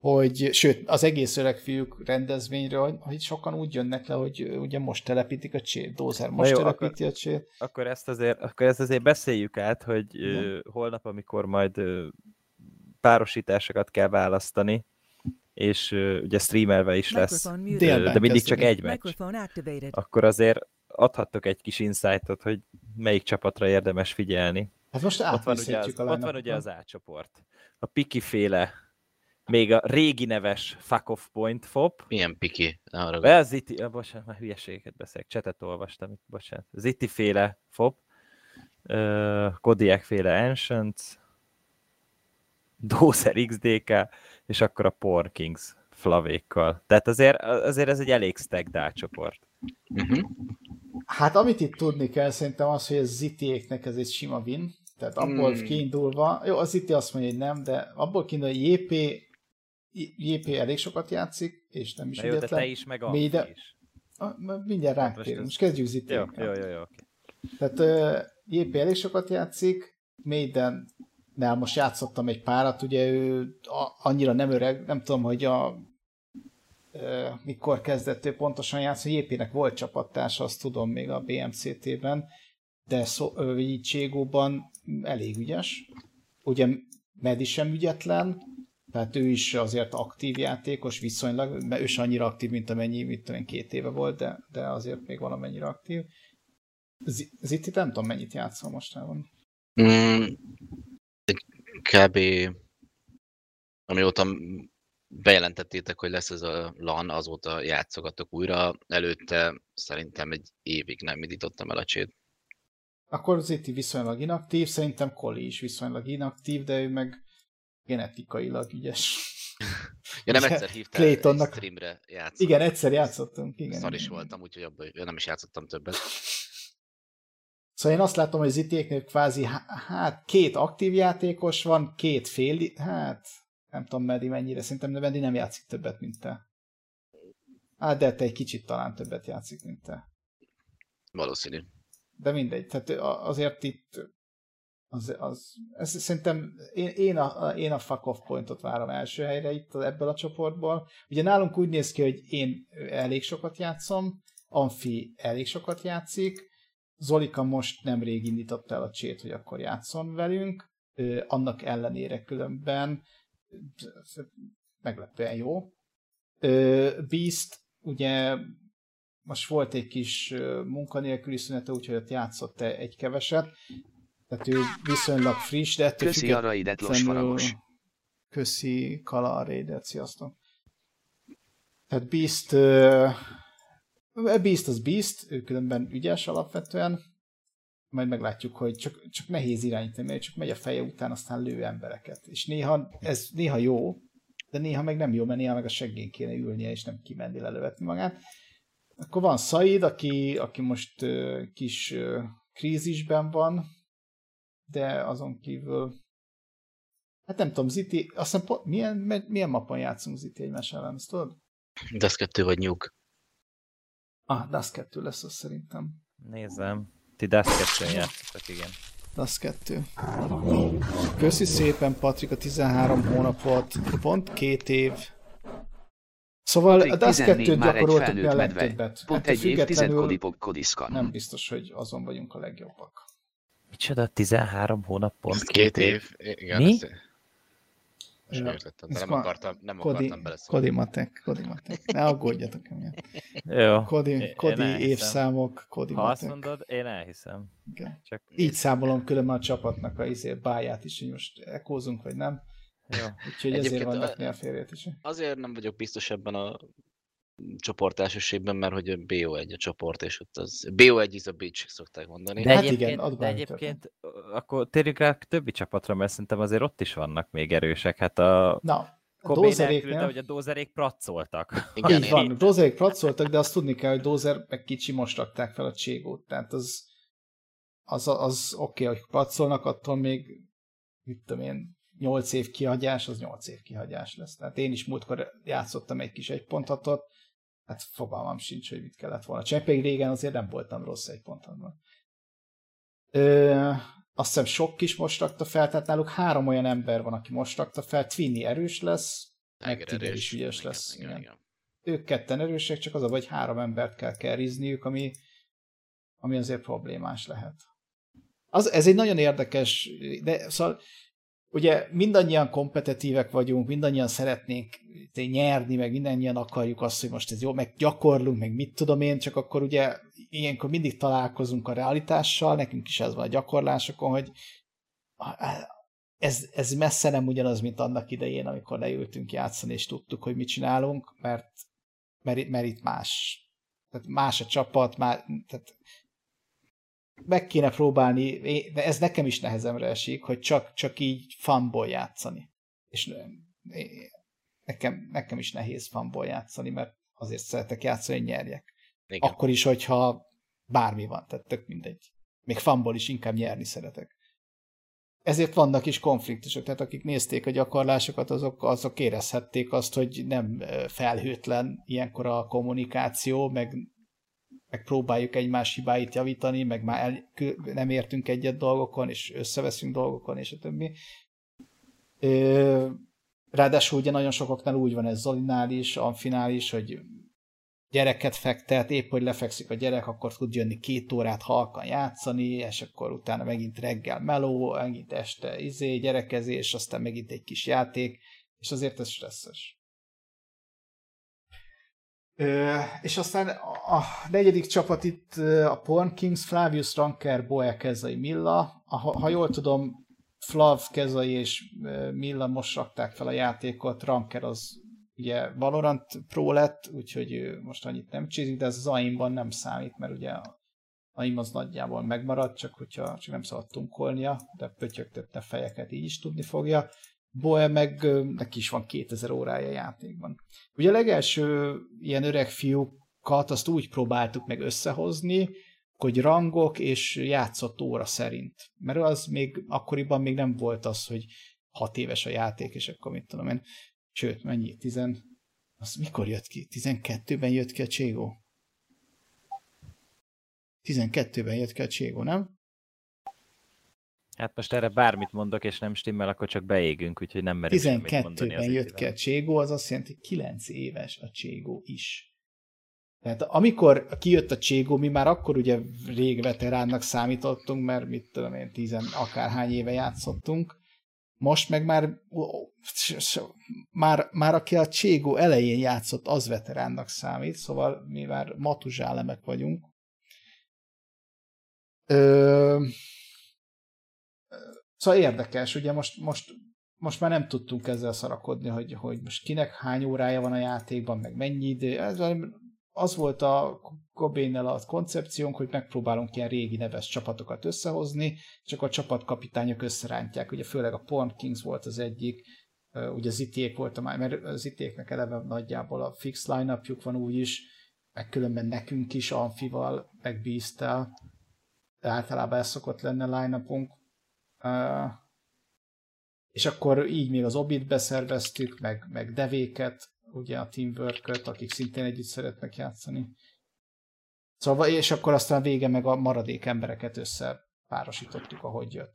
hogy, sőt, az egész öreg fiúk rendezvényről, hogy, sokan úgy jönnek le, hogy ugye most telepítik a csét, Dózer most jó, telepíti a csét. Akkor ezt azért, akkor ezt azért beszéljük át, hogy ö, holnap, amikor majd ö, párosításokat kell választani, és ö, ugye streamelve is lesz. Délben de mindig csak egy meccs. Akkor azért adhattok egy kis insightot, hogy melyik csapatra érdemes figyelni. Hát most Ott van, ugye az, a ott van ugye az A csoport. A Piki féle, még a régi neves Fuck Off Point FOP, Milyen piki? Be az Iti, ah, bocsánat, már hülyeséget beszélek, csetet olvastam bocsánat. Az Iti féle FOP, uh, Kodiak féle Ancient, Dozer XDK, és akkor a Porkings flavékkal. Tehát azért, azért ez egy elég stack dálcsoport. Uh-huh. Hát amit itt tudni kell szerintem az, hogy a Zitiéknek ez egy sima win, tehát abból Hmm. kiindulva, jó, az Ziti azt mondja, hogy nem, de abból kiindulva, hogy JP, JP elég sokat játszik, és nem is Na jó, de ügyetlen. te is, meg ide- Amfi is. M- Mindjárt Hát ránk most kezdjük Jó, Zitiékkel. jó, jó, jó, oké. Tehát uh, JP elég sokat játszik, Maiden nál most játszottam egy párat, ugye ő a, annyira nem öreg, nem tudom, hogy a uh, mikor kezdett ő pontosan játszani, JP-nek volt csapattársa, azt tudom még a BMCT-ben, de szó, ö, így Cségóban elég ügyes. Ugye Medi sem ügyetlen, tehát ő is azért aktív játékos viszonylag, mert ő sem annyira aktív, mint amennyi, mit tudom én, két éve volt, de, de azért még valamennyire aktív. Z- Ziti nem tudom, mennyit játszol mostában. Mm, kb. amióta bejelentettétek, hogy lesz ez a LAN, azóta játszogatok újra. Előtte szerintem egy évig nem indítottam el a csét. Akkor Ziti viszonylag inaktív, szerintem Koli is viszonylag inaktív, de ő meg genetikailag ügyes. Ja, nem egyszer hívtál Claytonnak- streamre játszani. Igen, egyszer játszottunk. Igen, Szar is igen. voltam, úgyhogy abban ja, nem is játszottam többet. Szóval én azt látom, hogy Zitiéknél kvázi há- hát két aktív játékos van, két fél, hát nem tudom Medi mennyire, szerintem Medi nem játszik többet, mint te. Hát de te egy kicsit talán többet játszik, mint te. Valószínű. De mindegy, tehát azért itt az, az, ez szerintem én, én, a, én a fuck off pointot várom első helyre itt ebből a csoportból. Ugye nálunk úgy néz ki, hogy én elég sokat játszom, Amfi elég sokat játszik, Zolika most nemrég indította el a csét, hogy akkor játszon velünk, Ö, annak ellenére különben meglepően jó. Ö, Beast ugye most volt egy kis munkanélküli szünete, úgyhogy ott játszott egy keveset. Tehát ő viszonylag friss, de ettől Köszi a raidet. Köszi Kala a raidet, sziasztok. Tehát Beast, ö, Beast az Beast, ő különben ügyes alapvetően, majd meglátjuk, hogy csak, csak nehéz irányítani, mert csak megy a feje után, aztán lő embereket. És néha ez néha jó, de néha meg nem jó, mert néha meg a seggén kéne ülnie, és nem kimenni lelövetni magát. Akkor van Said, aki, aki most kis krízisben van, de azon kívül hát nem tudom, Ziti, azt hiszem, po- milyen, milyen mapon játszunk Ziti egymás ellen, azt tudod? Ez kettő vagy nyug. Ah, DAS 2 lesz az szerintem. Nézem. Ti Dust 2 játszotok, igen. DAS 2. Köszi szépen, Patrik, a 13 hónap volt, pont két év. Szóval a DAS 14 2-t már egy gyakoroltuk mi a legtöbbet. Pont Ettől egy évtized függetlenül kodipok kodiszkan. Nem biztos, hogy azon vagyunk a legjobbak. Micsoda, 13 hónap pont Ez két év. Igen, Mi? ezt- Most Ja. értettem, de Ez nem akartam, nem Kodi, akartam beleszólni. Kodi Matek, Kodi Matek. Ne aggódjatok emiatt. Jó. Kodi, Én- Kodi én évszámok, Kodi Ha azt Matek. mondod, én elhiszem. Igen. Csak Így számolom különben a csapatnak a izé, báját is, hogy most ekózunk, vagy nem. jó. Úgyhogy ezért Egyébként vannak a- néha félreértések. Azért nem vagyok biztos ebben a csoportelsőségben, mert hogy a BO1 a csoport, és ott az BO1 is a bitch, szokták mondani. De Hát egyébként, igen, de egyébként akkor térjünk rá a többi csapatra, mert szerintem azért ott is vannak még erősek. Hát a Na, a nélkül, de hogy a dózerék pracoltak. Igen, így van, Dozerék pracoltak, de azt tudni kell, hogy Dozer meg kicsi most rakták fel a Cségót, tehát az, az, az oké, okay, hogy pracolnak, attól még, mit tudom én, 8 év kihagyás, az 8 év kihagyás lesz. Tehát én is múltkor játszottam egy kis egy pontatot, hát fogalmam sincs, hogy mit kellett volna. Csak pedig régen azért nem voltam rossz egy pontatban. Ö, azt hiszem sok kis most rakta fel, tehát náluk három olyan ember van, aki most rakta fel. Twinny erős lesz, Tiger is ügyes Igen, lesz. Igen, igen. igen. Ők ketten erősek, csak az a vagy három embert kell kerizniük, ami, ami azért problémás lehet. Az, ez egy nagyon érdekes, de szóval ugye mindannyian kompetitívek vagyunk, mindannyian szeretnénk nyerni, meg mindannyian akarjuk azt, hogy most ez jó, meg gyakorlunk, meg mit tudom én, csak akkor ugye ilyenkor mindig találkozunk a realitással, nekünk is ez van a gyakorlásokon, hogy ez, ez messze nem ugyanaz, mint annak idején, amikor leültünk játszani, és tudtuk, hogy mit csinálunk, mert, mert, mert itt más. Tehát más a csapat, más, tehát meg kéne próbálni, de ez nekem is nehezemre esik, hogy csak, csak így fanból játszani. És nekem, nekem is nehéz fanból játszani, mert azért szeretek játszani, hogy nyerjek. Igen. Akkor is, hogyha bármi van, tehát tök mindegy. Még fanból is inkább nyerni szeretek. Ezért vannak is konfliktusok, tehát akik nézték a gyakorlásokat, azok, azok érezhették azt, hogy nem felhőtlen ilyenkor a kommunikáció, meg meg próbáljuk egymás hibáit javítani, meg már el, nem értünk egyet dolgokon, és összeveszünk dolgokon, és a többi. Ráadásul ugye nagyon sokaknál úgy van ez Zolinál is, Amfinál is, hogy gyereket fektet, épp hogy lefekszik a gyerek, akkor tud jönni két órát halkan játszani, és akkor utána megint reggel meló, megint este izé, gyerekezés, aztán megint egy kis játék, és azért ez stresszes. És aztán a negyedik csapat itt a Porn Kings, Flavius Ranker, Boe Kezai Milla. Ha, ha jól tudom, Flav Kezai és Milla most rakták fel a játékot, Ranker az ugye Valorant Pro lett, úgyhogy most annyit nem csizik, de ez az AIM-ban nem számít, mert ugye a AIM az nagyjából megmaradt, csak hogyha csak nem szabad tunkolnia, de pötyögtette fejeket így is tudni fogja. Boe meg neki is van 2000 órája játékban. Ugye a legelső ilyen öreg fiúkat azt úgy próbáltuk meg összehozni, hogy rangok és játszott óra szerint. Mert az még akkoriban még nem volt az, hogy hat éves a játék, és akkor mit tudom én. Sőt, mennyi? Tizen... Az mikor jött ki? 12-ben jött ki a Cségó? 12-ben jött ki a Cségó, nem? Hát most erre bármit mondok, és nem stimmel, akkor csak beégünk, úgyhogy nem merünk 12-ben jött ki a Cségó, az azt jelenti, hogy 9 éves a Cségó is. Tehát amikor kijött a Cségó, mi már akkor ugye rég veteránnak számítottunk, mert mit tudom én, tizen akárhány éve játszottunk. Most meg már, már, már aki a Cségó elején játszott, az veteránnak számít, szóval mi már matuzsálemek vagyunk. Ö, Szóval érdekes, ugye most, most, most már nem tudtunk ezzel szarakodni, hogy, hogy most kinek hány órája van a játékban, meg mennyi idő. Ez, az volt a Gobénnel a koncepciónk, hogy megpróbálunk ilyen régi neves csapatokat összehozni, csak a csapatkapitányok összerántják. Ugye főleg a Porn Kings volt az egyik, ugye az iték volt a mert az itéknek eleve nagyjából a fix line van úgy is, meg különben nekünk is Amfival, meg Beast-tel, általában ez szokott lenne line És akkor így még az Obit beszerveztük, meg, meg devéket, ugye a teamwork akik szintén együtt szeretnek játszani. Szóval, és akkor aztán vége meg a maradék embereket összepárosítottuk, ahogy jött.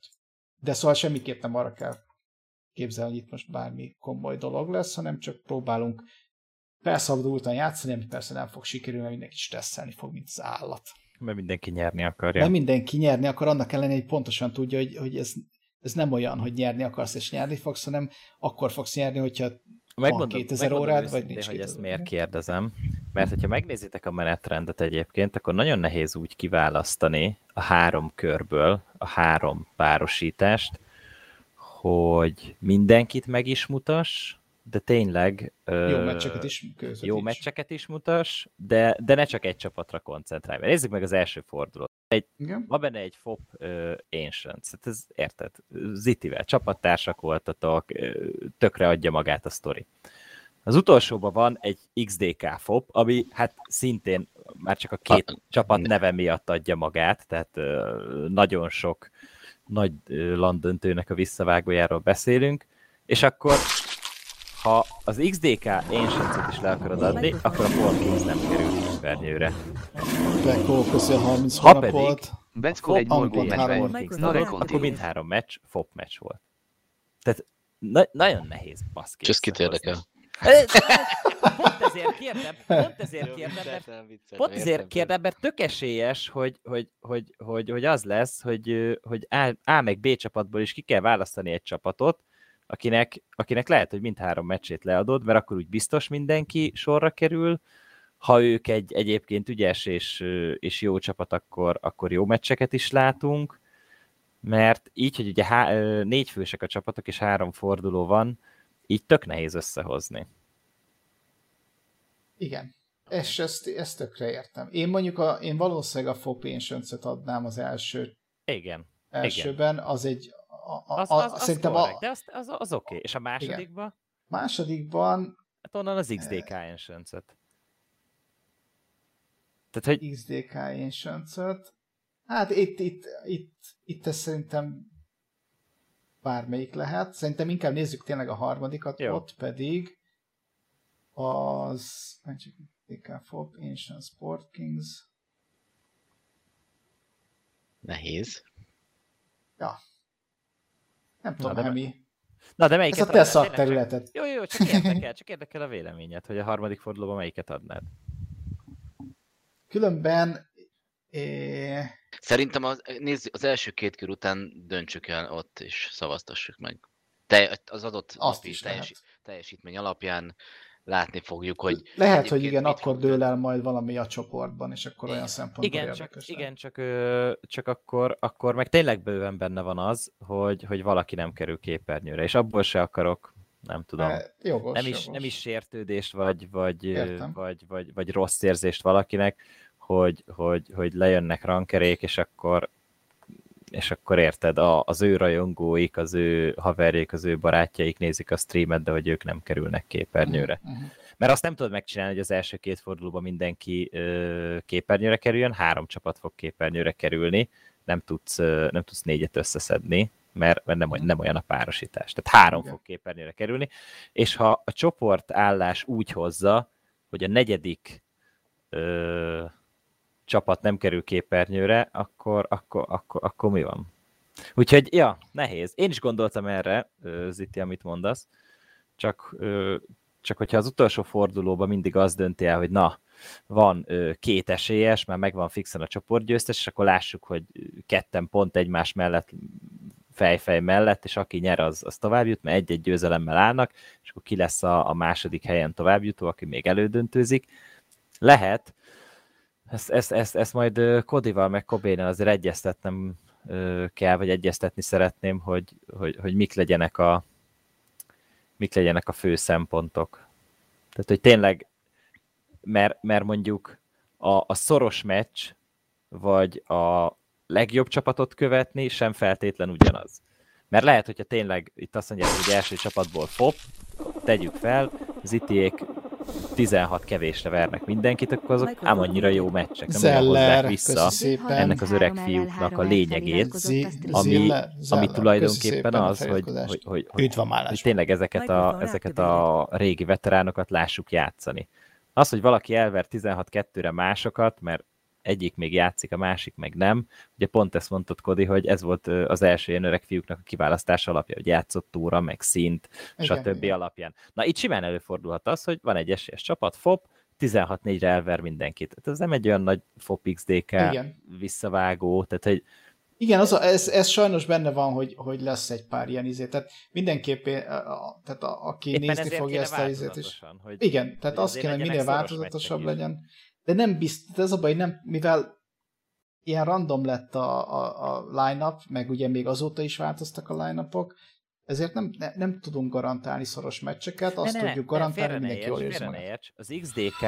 De szóval semmiképp nem arra kell képzelni, hogy itt most bármi komoly dolog lesz, hanem csak próbálunk felszabadultan játszani, ami persze nem fog sikerülni, mert mindenki stresszelni fog, mint az állat. Mert mindenki nyerni akarja. Nem mindenki nyerni akar, annak ellenére, hogy pontosan tudja, hogy, hogy ez, ez nem olyan, hogy nyerni akarsz és nyerni fogsz, hanem akkor fogsz nyerni, hogyha megmondom, van 2000 órád, vagy nincs hogy ezt miért kérdezem. Mert hogyha megnézitek a menetrendet egyébként, akkor nagyon nehéz úgy kiválasztani a három körből a három párosítást, hogy mindenkit meg is mutas, de tényleg... Jó meccseket is Jó meccseket is mutas, de, de ne csak egy csapatra koncentrálj. Nézzük meg az első fordulót. Egy, Igen. van benne egy FOP uh, Ancients, hát ez érted, Zitivel csapattársak voltatok, uh, tökre adja magát a sztori. Az utolsóban van egy XDK FOP, ami hát szintén már csak a két a, csapat neve miatt adja magát, tehát uh, nagyon sok nagy uh, landöntőnek a visszavágójáról beszélünk, és akkor ha az XDK Ancients-et is le akarod adni, akkor a Paul Kings nem kerül vernyőre. Beckó, köszi a 30 ha pedig, volt. Beckó egy morgó akkor mindhárom meccs, FOP meccs volt. Tehát na- nagyon nehéz baszki. Csak kit érdekel? Pont ezért kérdem, pont ezért kérdem, mert Pont ezért kérdem, mert tök esélyes, hogy, hogy, hogy, hogy, hogy az lesz, hogy, hogy A, A meg B csapatból is ki kell választani egy csapatot, akinek, akinek lehet, hogy mindhárom meccsét leadod, mert akkor úgy biztos mindenki sorra kerül, ha ők egy egyébként ügyes és, és jó csapat, akkor, akkor jó meccseket is látunk, mert így, hogy ugye há, négy fősek a csapatok, és három forduló van, így tök nehéz összehozni. Igen. És ezt, ezt tökre értem. Én mondjuk a, én valószínűleg a Fop Ancients-et adnám az első, Igen. elsőben, az egy a, Az, a, az, az, szerintem korrekt, a de az, az, az oké. Okay. És a másodikban? másodikban Hát onnan az XDK Ancients-et. Tehát, hogy XDK Ancients-et. Hát itt, itt, itt, itt ez szerintem bármelyik lehet. Szerintem inkább nézzük tényleg a harmadikat, Jó. ott pedig az Magic XDK Fop Ancient Sport Kings. Nehéz. Ja. Nem Na, tudom, de- Hemi. Na, de Ez melyiket a te szakterületed. Jó, jó, csak érdekel, csak érdekel a véleményed, hogy a harmadik fordulóban melyiket adnád. Különben é, Szerintem az, nézz, az első két kör után döntsük el ott, és szavaztassuk meg. Te, az adott azt napi is teljes, lehet. teljesítmény alapján látni fogjuk, hogy Lehet, hogy igen, akkor dől el majd valami a csoportban, és akkor olyan szempontból Igen, csak, érdekes. lehet. igen csak, ö, csak akkor, akkor meg tényleg bőven benne van az, hogy, hogy valaki nem kerül képernyőre, és abból se akarok, nem tudom, Eh, Jogos, nem is, jogos. nem is sértődést, vagy, vagy, Értem. vagy, vagy, vagy rossz érzést valakinek, hogy, hogy, hogy lejönnek rankerék, és akkor és akkor érted, a, az ő rajongóik, az ő haverjék, az ő barátjaik nézik a streamet, de hogy ők nem kerülnek képernyőre. Mhm, mhm. Mert azt nem tudod megcsinálni, hogy az első két fordulóban mindenki ö, képernyőre kerüljön, három csapat fog képernyőre kerülni, nem tudsz, ö, nem tudsz négyet összeszedni, mert, mert nem, nem olyan a párosítás. Tehát három Igen. fog képernyőre kerülni, és ha a csoport állás úgy hozza, hogy a negyedik ö, csapat nem kerül képernyőre, akkor, akkor, akkor, akkor mi van? Úgyhogy, ja, nehéz. Én is gondoltam erre, Ziti, amit mondasz, csak, csak hogyha az utolsó fordulóban mindig az dönti el, hogy na, van két esélyes, már megvan fixen a csoportgyőztes, és akkor lássuk, hogy ketten pont egymás mellett, fejfej mellett, és aki nyer, az, az tovább jut, mert egy-egy győzelemmel állnak, és akkor ki lesz a, a második helyen továbbjutó, aki még elődöntőzik. Lehet, ezt, ezt, ezt, ezt majd Kodival meg Kobénel azért egyeztetnem kell, vagy egyeztetni szeretném, hogy, hogy, hogy mik legyenek a mik legyenek a fő szempontok. Tehát, hogy tényleg, mert, mert mondjuk a, a szoros meccs, vagy a legjobb csapatot követni sem feltétlen ugyanaz. Mert lehet, hogyha tényleg itt azt mondják, hogy első csapatból fop, tegyük fel, Zitiék 16 kevésre vernek mindenkit, akkor azok ám annyira jó meccsek, nem Zeller, vissza szépen. ennek az öreg fiúknak a lényegét, ami, ami tulajdonképpen az, hogy, hogy, hogy, hogy, Üdv a hogy tényleg ezeket a, ezeket a régi veteránokat lássuk játszani. Az, hogy valaki elver 16-2-re másokat, mert egyik még játszik, a másik meg nem. Ugye pont ezt mondtad, Kodi, hogy ez volt az első ilyen öreg fiúknak a kiválasztás alapja, hogy játszott túra, meg szint, Igen, stb. igen. alapján. Na itt simán előfordulhat az, hogy van egy esélyes csapat, FOP, 16-4-re elver mindenkit. Tehát ez nem egy olyan nagy FOP XDK Igen. visszavágó, tehát hogy Igen, az a, ez, ez sajnos benne van, hogy, hogy lesz egy pár ilyen izé. Tehát mindenképp, a, a, tehát a, aki éppen nézni fogja ezt a izét is. Hogy, Igen, tehát hogy azt azért kéne, minél változatosabb meccsek is. De nem biztos, ez a baj, nem, mivel ilyen random lett a, a, a line-up, meg ugye még azóta is változtak a line-upok, ezért nem, ne, nem tudunk garantálni szoros meccseket, azt Ne, tudjuk garantálni, hogy mindenki jól érzi érts. Az XDK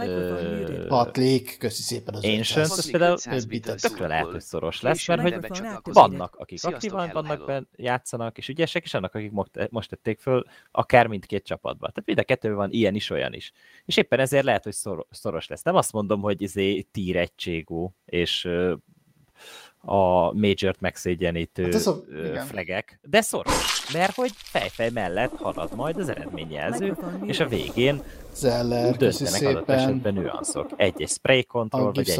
ö. Patlik, köszi szépen az Ancients, 500. az például tökre lehet, hogy szoros lesz, mert hogy vannak, akik aktívan vannak benne, játszanak, és ügyesek, és annak, akik most, tették föl, akár mindkét csapatba. Tehát mind a kettőben van ilyen is, olyan is. És éppen ezért lehet, hogy szor, szoros lesz. Nem azt mondom, hogy izé tír egységú, és a Major-t megszégyenítő Hát a- igen. flegek, de szoros, mert hogy fejfej mellett halad majd az eredményjelző, és a végén Zeller, köszi döntenek adott szépen. esetben nüanszok. Egy-egy spray control, A vagy egy-egy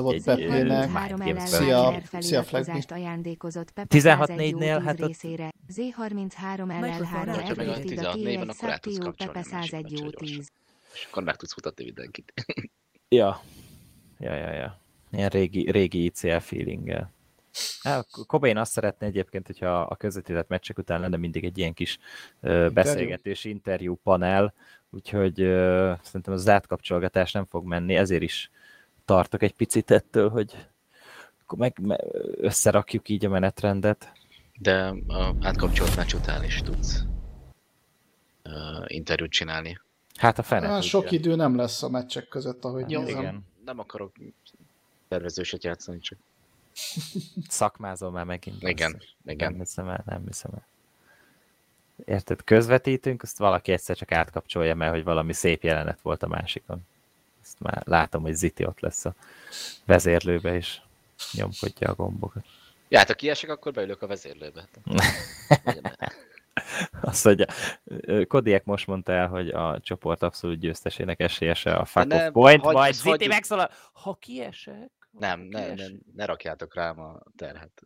mind Szia, szia, ajándékozott Pepe 16-4-nél, 101 hát ott- részére. Z33 LL3 Mikrofon RTD activated. a 16-4 van, K1 akkor át tudsz Szaktió kapcsolni Pepe a másik 101 meccsre jó gyorsan. 10. És akkor meg tudsz mutatni mindenkit. Ja. Ja, ja, ja. Ilyen régi, régi ICL feelinggel. Hát, Cobain azt szeretné egyébként, hogyha a közvetített meccsek után lenne mindig egy ilyen kis ö, beszélgetés, interjú panel, úgyhogy ö, szerintem az zárt kapcsolgatás nem fog menni, ezért is tartok egy picit ettől, hogy akkor meg, me, összerakjuk így a menetrendet. De a átkapcsolt meccs után is tudsz uh, interjút csinálni. Hát a fene Hát sok idő nem lesz a meccsek között, ahogy Jó, nézem. Igen. Nem akarok tervezőset játszani, csak Szakmázol már megint. igen, basszus. igen. Nem hiszem el, nem hiszem el. Érted, közvetítünk, azt valaki egyszer csak átkapcsolja, mert hogy valami szép jelenet volt a másikon. Ezt már látom, hogy Ziti ott lesz a vezérlőbe, és nyomkodja a gombokat. Ja, hát ha kiesek, akkor beülök a vezérlőbe. Azt, hogy ö, Kodiak most mondta el, hogy a csoport abszolút győztesének esélyese a fuck ne, off point, hagyj- majd Ziti megszólal, ha kiesek, Nem, ne, ne, ne rakjátok rám a terhet.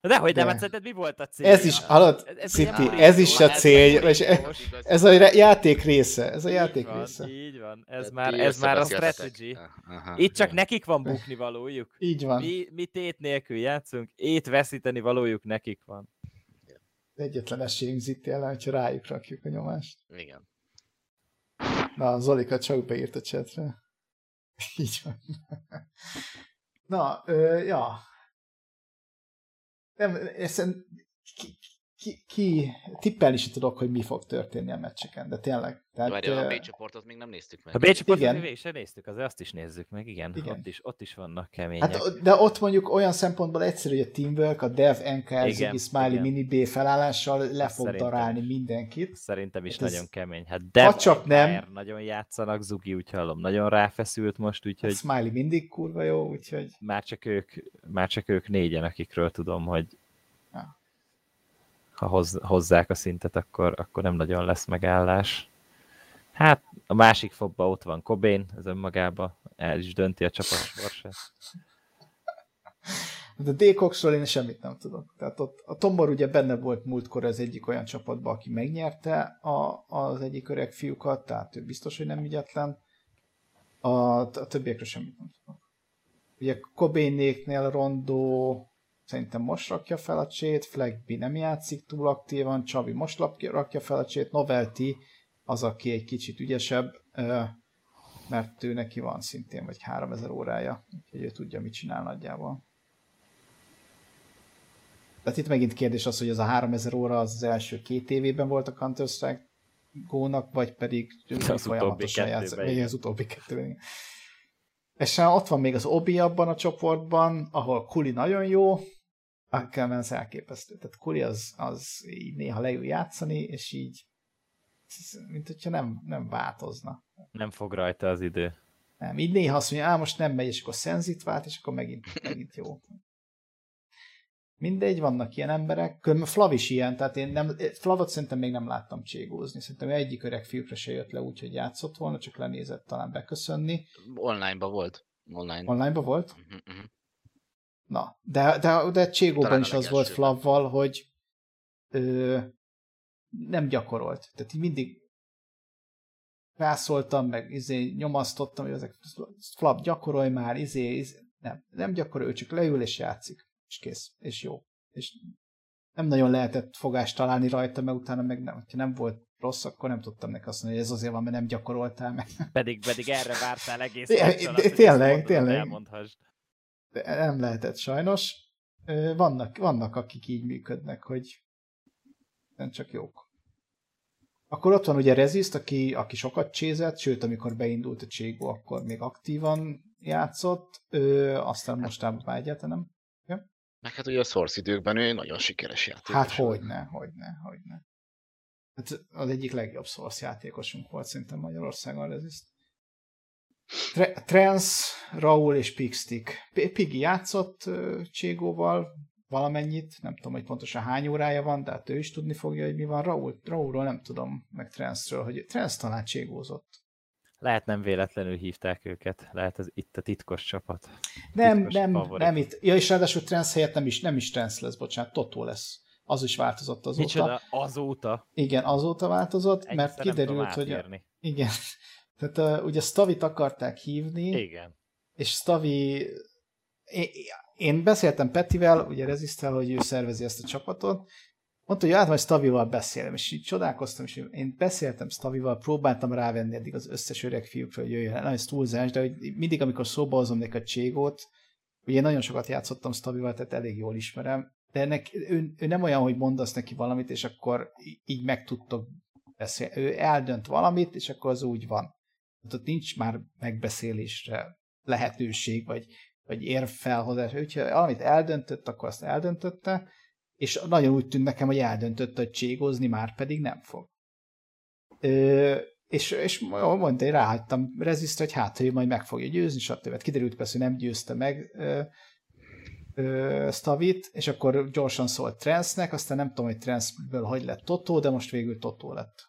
Dehogy nem, De. hát szerinted mi volt a cél? Ez is, hallod, Ez- ez City, ilyen ez is a cél, ez és e- borítós. ez a játék része, ez a Így játék van, része. Így van, ez Tehát már, ez már a strategy. Aha, Itt csak jó. nekik van bukni valójuk. Így van. Mi, mi tét nélkül játszunk, ét veszíteni valójuk nekik van. Egyetlen esélyünk Zitti ellen, hogyha rájuk rakjuk a nyomást. Igen. Na, Zolika csak beírt a chatre. Így van. Na, ö, ja. Nem, ezt ki, ki, tippelni is tudok, hogy mi fog történni a meccseken, de tényleg. Tehát, Várj, a B csoportot még nem néztük meg. A B csoportot Igen. még sem néztük, azért azt is nézzük meg, igen. Igen. Ott, is, ott is vannak kemények. Hát, de ott mondjuk olyan szempontból egyszerű, hogy a Teamwork, a Dev, NKR, Ziggy, Smiley, igen. Mini B felállással le fog Szerintem darálni is. mindenkit. Szerintem is Hát ez- nagyon kemény. Hát Dev, Ha csak nem- nagyon játszanak, Zugi úgy hallom, nagyon ráfeszült most, úgyhogy Smiley mindig kurva jó, úgyhogy már csak ők, már csak ők négyen, akikről tudom, hogy. Ha hoz, hozzák a szintet, akkor, akkor nem nagyon lesz megállás. Hát a másik fobba ott van Cobain, ez önmagában el is dönti a csapat sorsát. De D-Coxról én semmit nem tudok. Tehát ott a Tombor ugye benne volt múltkor az egyik olyan csapatban, aki megnyerte a, az egyik öreg fiúkat, tehát ő biztos, hogy nem ügyetlen. A, a többiekről semmit nem tudok. Ugye Kobénéknél Rondó szerintem most rakja fel a csét, Flagby nem játszik túl aktívan, Csavi most rakja, fel a csét, Novelty az, aki egy kicsit ügyesebb, mert ő neki van szintén vagy 3000 órája, úgyhogy ő tudja, mit csinál nagyjából. Tehát itt megint kérdés az, hogy az a 3000 óra az, az első két évében volt a Counter-Strike gónak, vagy pedig Az folyamatosan utóbbi játszik. igen. az utóbbi kettőben. És hát ott van még az Obi abban a csoportban, ahol Kuli nagyon jó, Ackermans elképesztő. Tehát Kuli az, az így néha leül játszani, és így mint hogyha nem, nem változna. Nem fog rajta az idő. Nem, így néha azt mondja, á, most nem megy, és akkor szenzit vált, és akkor megint, megint jó. Mindegy, vannak ilyen emberek. Különben Flav is ilyen, tehát én nem, Flavot szerintem még nem láttam cségózni. Szerintem egyik öreg fiúkra se jött le úgy, hogy játszott volna, csak lenézett talán beköszönni. Online-ban volt. Online. Online-ba volt? Uh-huh, uh-huh. Na, de, de, de Cségóban is az volt. Flavval, hogy ö, nem gyakorolt. Tehát így mindig rászóltam, meg izé, nyomasztottam, hogy ezek Flav gyakorolj már, izé, izé. Nem, nem gyakorol, ő csak leül és játszik. És kész. És jó. És nem nagyon lehetett fogást találni rajta, mert utána meg nem, ha nem volt rossz, akkor nem tudtam neki azt mondani, hogy ez azért van, mert nem gyakoroltál meg. Pedig, pedig erre vártál egész azt, hogy tényleg, tényleg. elmondhassd. De nem lehetett sajnos. Vannak, vannak, akik így működnek, hogy nem csak jók. Akkor ott van ugye Reziszt, aki, aki sokat csézett, sőt, amikor beindult a Cségó, akkor még aktívan játszott, ö, aztán mostában már egyáltalán nem. Meg hát ugye a Source időkben ő nagyon sikeres játékos. Hát hogyne, hogyne, hogyne. Hát az egyik legjobb Source játékosunk volt szerintem Magyarországon a Reziszt. Tre- Trans, Raul és Pigstick. Piggy játszott ö, Cségóval valamennyit, nem tudom, hogy pontosan hány órája van, de hát ő is tudni fogja, hogy mi van. Raul, Raulról nem tudom, meg Transről, hogy Trans talán Cségózott. Lehet nem véletlenül hívták őket, lehet ez itt a titkos csapat. Nem, Titkos nem, favorit. nem itt. Ja, és ráadásul Trans helyett nem is, nem is Trans lesz, bocsánat, Totó lesz. Az is változott azóta. Micsoda, azóta. Igen, azóta változott, mert Egyszer tudom kiderült, hogy a, igen, Tehát uh, ugye Stavit akarták hívni, Igen. és Stavi... Én, én beszéltem Petivel, ugye Rezisztel, hogy ő szervezi ezt a csapatot, mondta, hogy hát majd Stavival beszélem, és így csodálkoztam, és én beszéltem Stavival, próbáltam rávenni eddig az összes öreg fiúkra, hogy jöjjön, na ez túlzás, de hogy mindig, amikor szóba hozom neki a Cségót, ugye én nagyon sokat játszottam Stavival, tehát elég jól ismerem, de ennek, ő, ő nem olyan, hogy mondasz neki valamit, és akkor így meg tudtok beszélni. Ő eldönt valamit, és akkor az úgy van. Ott nincs már megbeszélésre lehetőség, vagy, vagy érvfelhozás. Úgyhogy valamit eldöntött, akkor azt eldöntötte, és nagyon úgy tűnt nekem, hogy eldöntötte, hogy cségozni már pedig nem fog. Ö, és, és mondta, én ráhagytam reziszt, hogy hát, hogy majd meg fogja győzni, stb. Hát kiderült persze, hogy nem győzte meg ö, ö, Stavit, és akkor gyorsan szólt Transnek, aztán nem tudom, hogy Transből hogy lett Totó, de most végül Totó lett.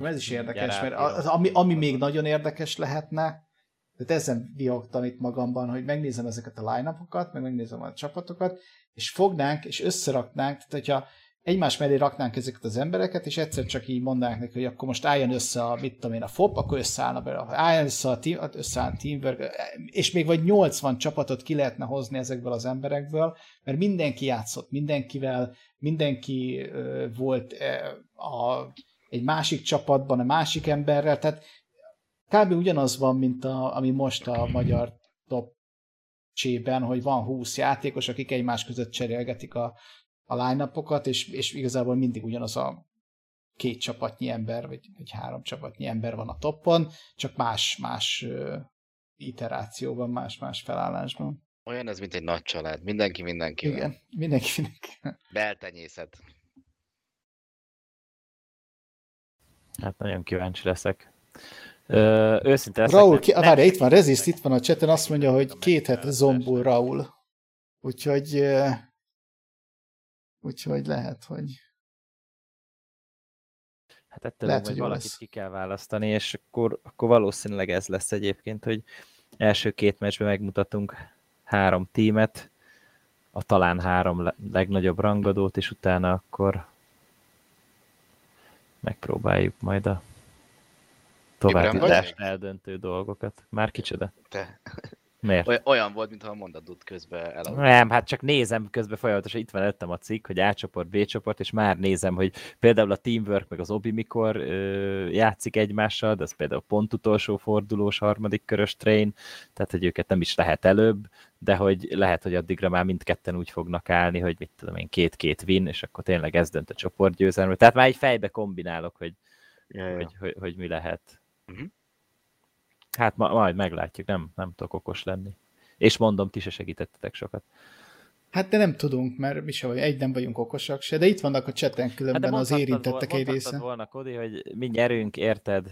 Ez is érdekes, mert az, ami, ami még nagyon érdekes lehetne, tehát ezen vihogtam itt magamban, hogy megnézem ezeket a line meg megnézem a csapatokat, és fognánk, és összeraknánk, tehát hogyha egymás mellé raknánk ezeket az embereket, és egyszer csak így mondanánk neki, hogy akkor most álljon össze a, mit tudom én, a FOP, akkor összeállna be, álljon össze a, team, összeáll a teamwork, és még vagy 80 csapatot ki lehetne hozni ezekből az emberekből, mert mindenki játszott mindenkivel, mindenki uh, volt uh, a, egy másik csapatban, a másik emberrel, tehát kb. ugyanaz van, mint a, ami most a magyar top csében, hogy van 20 játékos, akik egymás között cserélgetik a, a line és, és igazából mindig ugyanaz a két csapatnyi ember, vagy, vagy három csapatnyi ember van a toppon, csak más-más iterációban, más-más felállásban. Olyan ez, mint egy nagy család. Mindenki mindenki. Igen, mindenki mindenki. Beltenyészet. Hát nagyon kíváncsi leszek. Ö, őszinte leszek. Raúl, ki, várj, itt van Reziszt, itt van a cseten, azt mondja, hogy két hete zombul Raúl. Úgyhogy úgyhogy lehet, hogy Hát ettől lehet, hogy valakit lesz. ki kell választani, és akkor, akkor valószínűleg ez lesz egyébként, hogy első két meccsben megmutatunk három tímet, a talán három legnagyobb rangadót, és utána akkor megpróbáljuk majd a további eldöntő dolgokat. Már kicsoda? Te. Miért? Olyan volt, mintha a mondatod közben eladott. Nem, hát csak nézem közben folyamatosan, itt van előttem a cikk, hogy A csoport, B csoport, és már nézem, hogy például a Teamwork meg az Obi mikor ö, játszik egymással, de az például pont utolsó fordulós, harmadik körös train, tehát hogy őket nem is lehet előbb, de hogy lehet, hogy addigra már mindketten úgy fognak állni, hogy mit tudom én, két-két win, és akkor tényleg ez dönt a csoportgyőzelmről. Tehát már egy fejbe kombinálok, hogy, ja, ja. Hogy, hogy, hogy mi lehet. Uh-huh. Hát ma, majd meglátjuk, nem, nem tudok okos lenni. És mondom, ti se segítettetek sokat. Hát de nem tudunk, mert mi vagy, egy nem vagyunk okosak se, de itt vannak a cseten különben hát az érintettek egy része. volna, Kodi, hogy mi nyerünk, érted?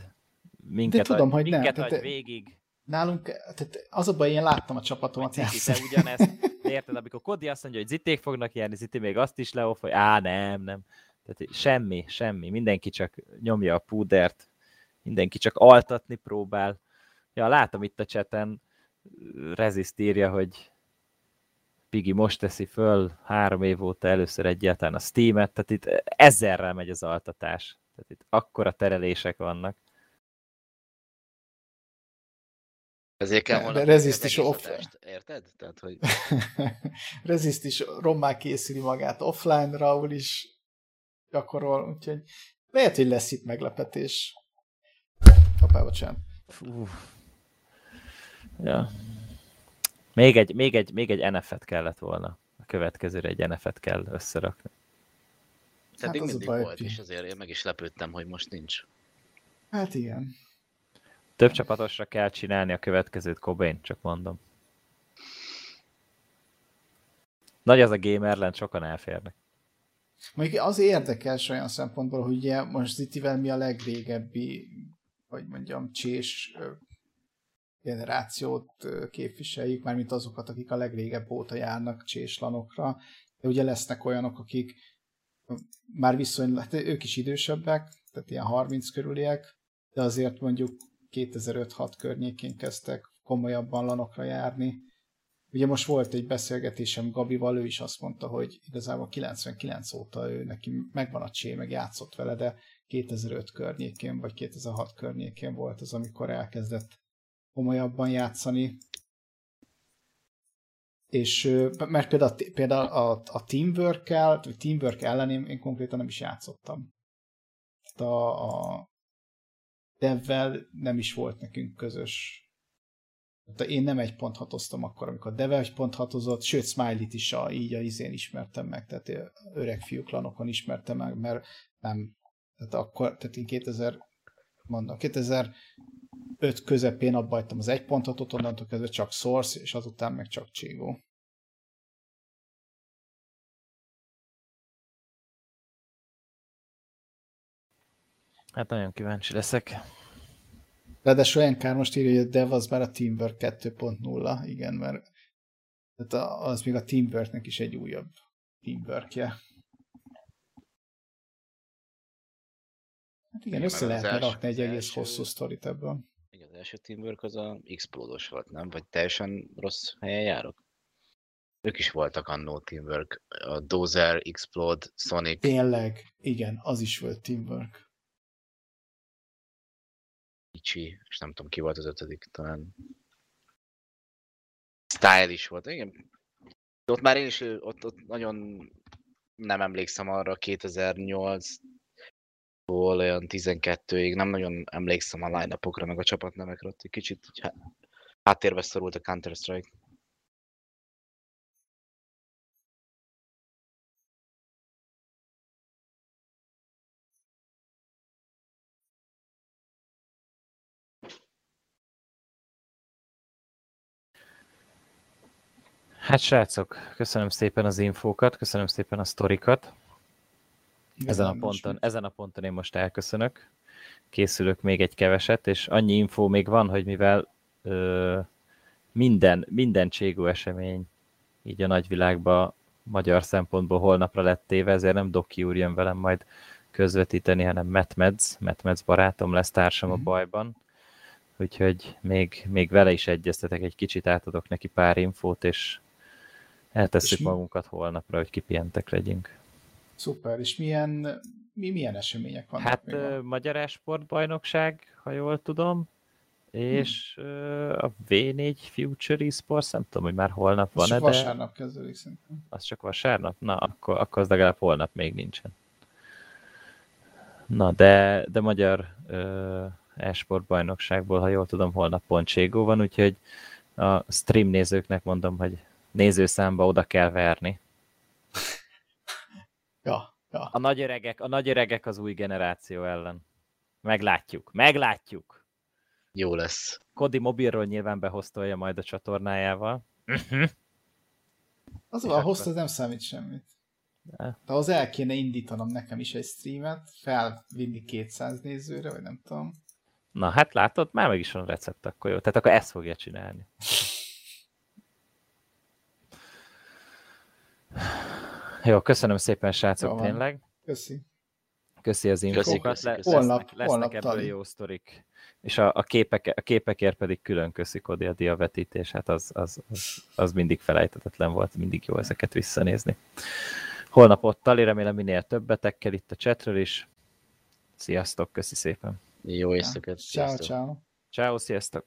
Minket de tudom, hogy minket nem. Tehát, végig. Nálunk, tehát az a baj, én láttam a csapatomat. Ciki, te ugyanezt, érted, amikor Kodi azt mondja, hogy Ziték fognak nyerni, Ziti még azt is leoff, hogy á, nem, nem. Tehát semmi, semmi, mindenki csak nyomja a púdert, mindenki csak altatni próbál, Ja, látom itt a cseten, Reziszt írja, hogy Pigi most teszi föl három év óta először egyáltalán a Steam-et, tehát itt ezerrel megy az altatás. Tehát itt akkora terelések vannak. Ezért kell volna Reziszt is off... Érted? Tehát, hogy... Reziszt is rommá készüli magát offline, Raúl is gyakorol, úgyhogy lehet, hogy lesz itt meglepetés. Hoppá, bocsánat. Fú, Ja. Még egy, még egy, még egy NF-et kellett volna. A következőre egy NF-et kell összerakni. Tehát hát mindig volt, pi. és azért én meg is lepődtem, hogy most nincs. Hát igen. Több csapatosra kell csinálni a következőt, Cobain, csak mondom. Nagy az a gamerland, sokan elférnek. Mondjuk az érdekes olyan szempontból, hogy ugye most Zitivel mi a legrégebbi, hogy mondjam, csés generációt képviseljük, mármint azokat, akik a legrégebb óta járnak cséslanokra, de ugye lesznek olyanok, akik már viszonylag, hát ők is idősebbek, tehát ilyen 30 körüliek, de azért mondjuk 2005-6 környékén kezdtek komolyabban lanokra járni, Ugye most volt egy beszélgetésem Gabival, ő is azt mondta, hogy igazából 99 óta ő neki megvan a csé, meg játszott vele, de 2005 környékén, vagy 2006 környékén volt az, amikor elkezdett komolyabban játszani. És mert például, például a, a teamwork-el, vagy teamwork ellen én, én konkrétan nem is játszottam. A, a devvel nem is volt nekünk közös tehát én nem egy pont hatoztam akkor, amikor Deve egy pont hatozott, sőt Smiley-t is a, így a izén ismertem meg, tehát öreg fiú klanokon ismertem meg, mert nem, tehát akkor, tehát én 2000, mondom, 2005 közepén abba hagytam az egy pont hatot, onnantól kezdve csak Source, és azután meg csak Csigó. Hát nagyon kíváncsi leszek. Ráadásul olyan kár most írja, hogy a Dev az már a Teamwork 2.0, igen, mert tehát az még a Teamworknek is egy újabb teamworkje. Hát igen, igen össze lehetne rakni egy egész első, hosszú sztorit ebből. Első Teamwork az a Explode-os volt, nem? Vagy teljesen rossz helyen járok? Ők is voltak annó Teamwork. A Dozer, Explode, Sonic. Tényleg, igen, az is volt Teamwork. Kicsi, és nem tudom ki volt az ötödik, talán Style is volt, igen. Ott már én is, ott, ott nagyon nem emlékszem arra 2008 ból olyan 12-ig, nem nagyon emlékszem a line meg a csapatnevekre, ott egy kicsit háttérbe szorult a Counter-Strike. Hát srácok, köszönöm szépen az infókat, köszönöm szépen a sztorikat. Ezen a, ponton, ezen a ponton én most elköszönök. Készülök még egy keveset, és annyi infó még van, hogy mivel ö, minden, minden cségó esemény így a nagyvilágban magyar szempontból holnapra lett téve, ezért nem Doki úr jön velem majd közvetíteni, hanem Matt Medz, Matt Medz barátom lesz társam mm-hmm. a mhm. bajban. Úgyhogy még, még vele is egyeztetek egy kicsit, átadok neki pár infót, és Eltesszük és magunkat holnapra, hogy kipihentek legyünk. Szuper, és milyen, mi, milyen események vannak? Hát uh, Magyar Esportbajnokság, ha jól tudom, és hmm. a V4 Future Esports, nem tudom, hogy már holnap van-e, de... vasárnap kezdődik szerintem. Az csak vasárnap? Na, akkor, akkor az legalább holnap még nincsen. Na, de, de Magyar uh, Esportbajnokságból, ha jól tudom, holnap pont van, úgyhogy a stream nézőknek mondom, hogy nézőszámba oda kell verni. Ja, ja. A nagy öregek, a nagy öregek az új generáció ellen. Meglátjuk, meglátjuk. Jó lesz. Kodi mobilról nyilván behoztolja majd a csatornájával. Uh-huh. Az a host az nem számít semmit. De. de az el kéne indítanom nekem is egy streamet, felvinni 200 nézőre, vagy nem tudom. Na hát látod, már meg is van recept, akkor jó. Tehát akkor ezt fogja csinálni. Jó, köszönöm szépen, srácok, jó, tényleg. Köszi. Köszi az infókat. Le, lesznek, holnap, lesznek holnap ebből tali. jó sztorik. És a, a, képek, a képekért pedig külön köszi Kodi a diavetítés, hát az, az, az, az mindig felejtetetlen volt, mindig jó ezeket visszanézni. Holnap ott tali, remélem minél többetekkel itt a chatről is. Sziasztok, köszi szépen. Jó éjszakát. Ciao, ciao. Ciao, sziasztok.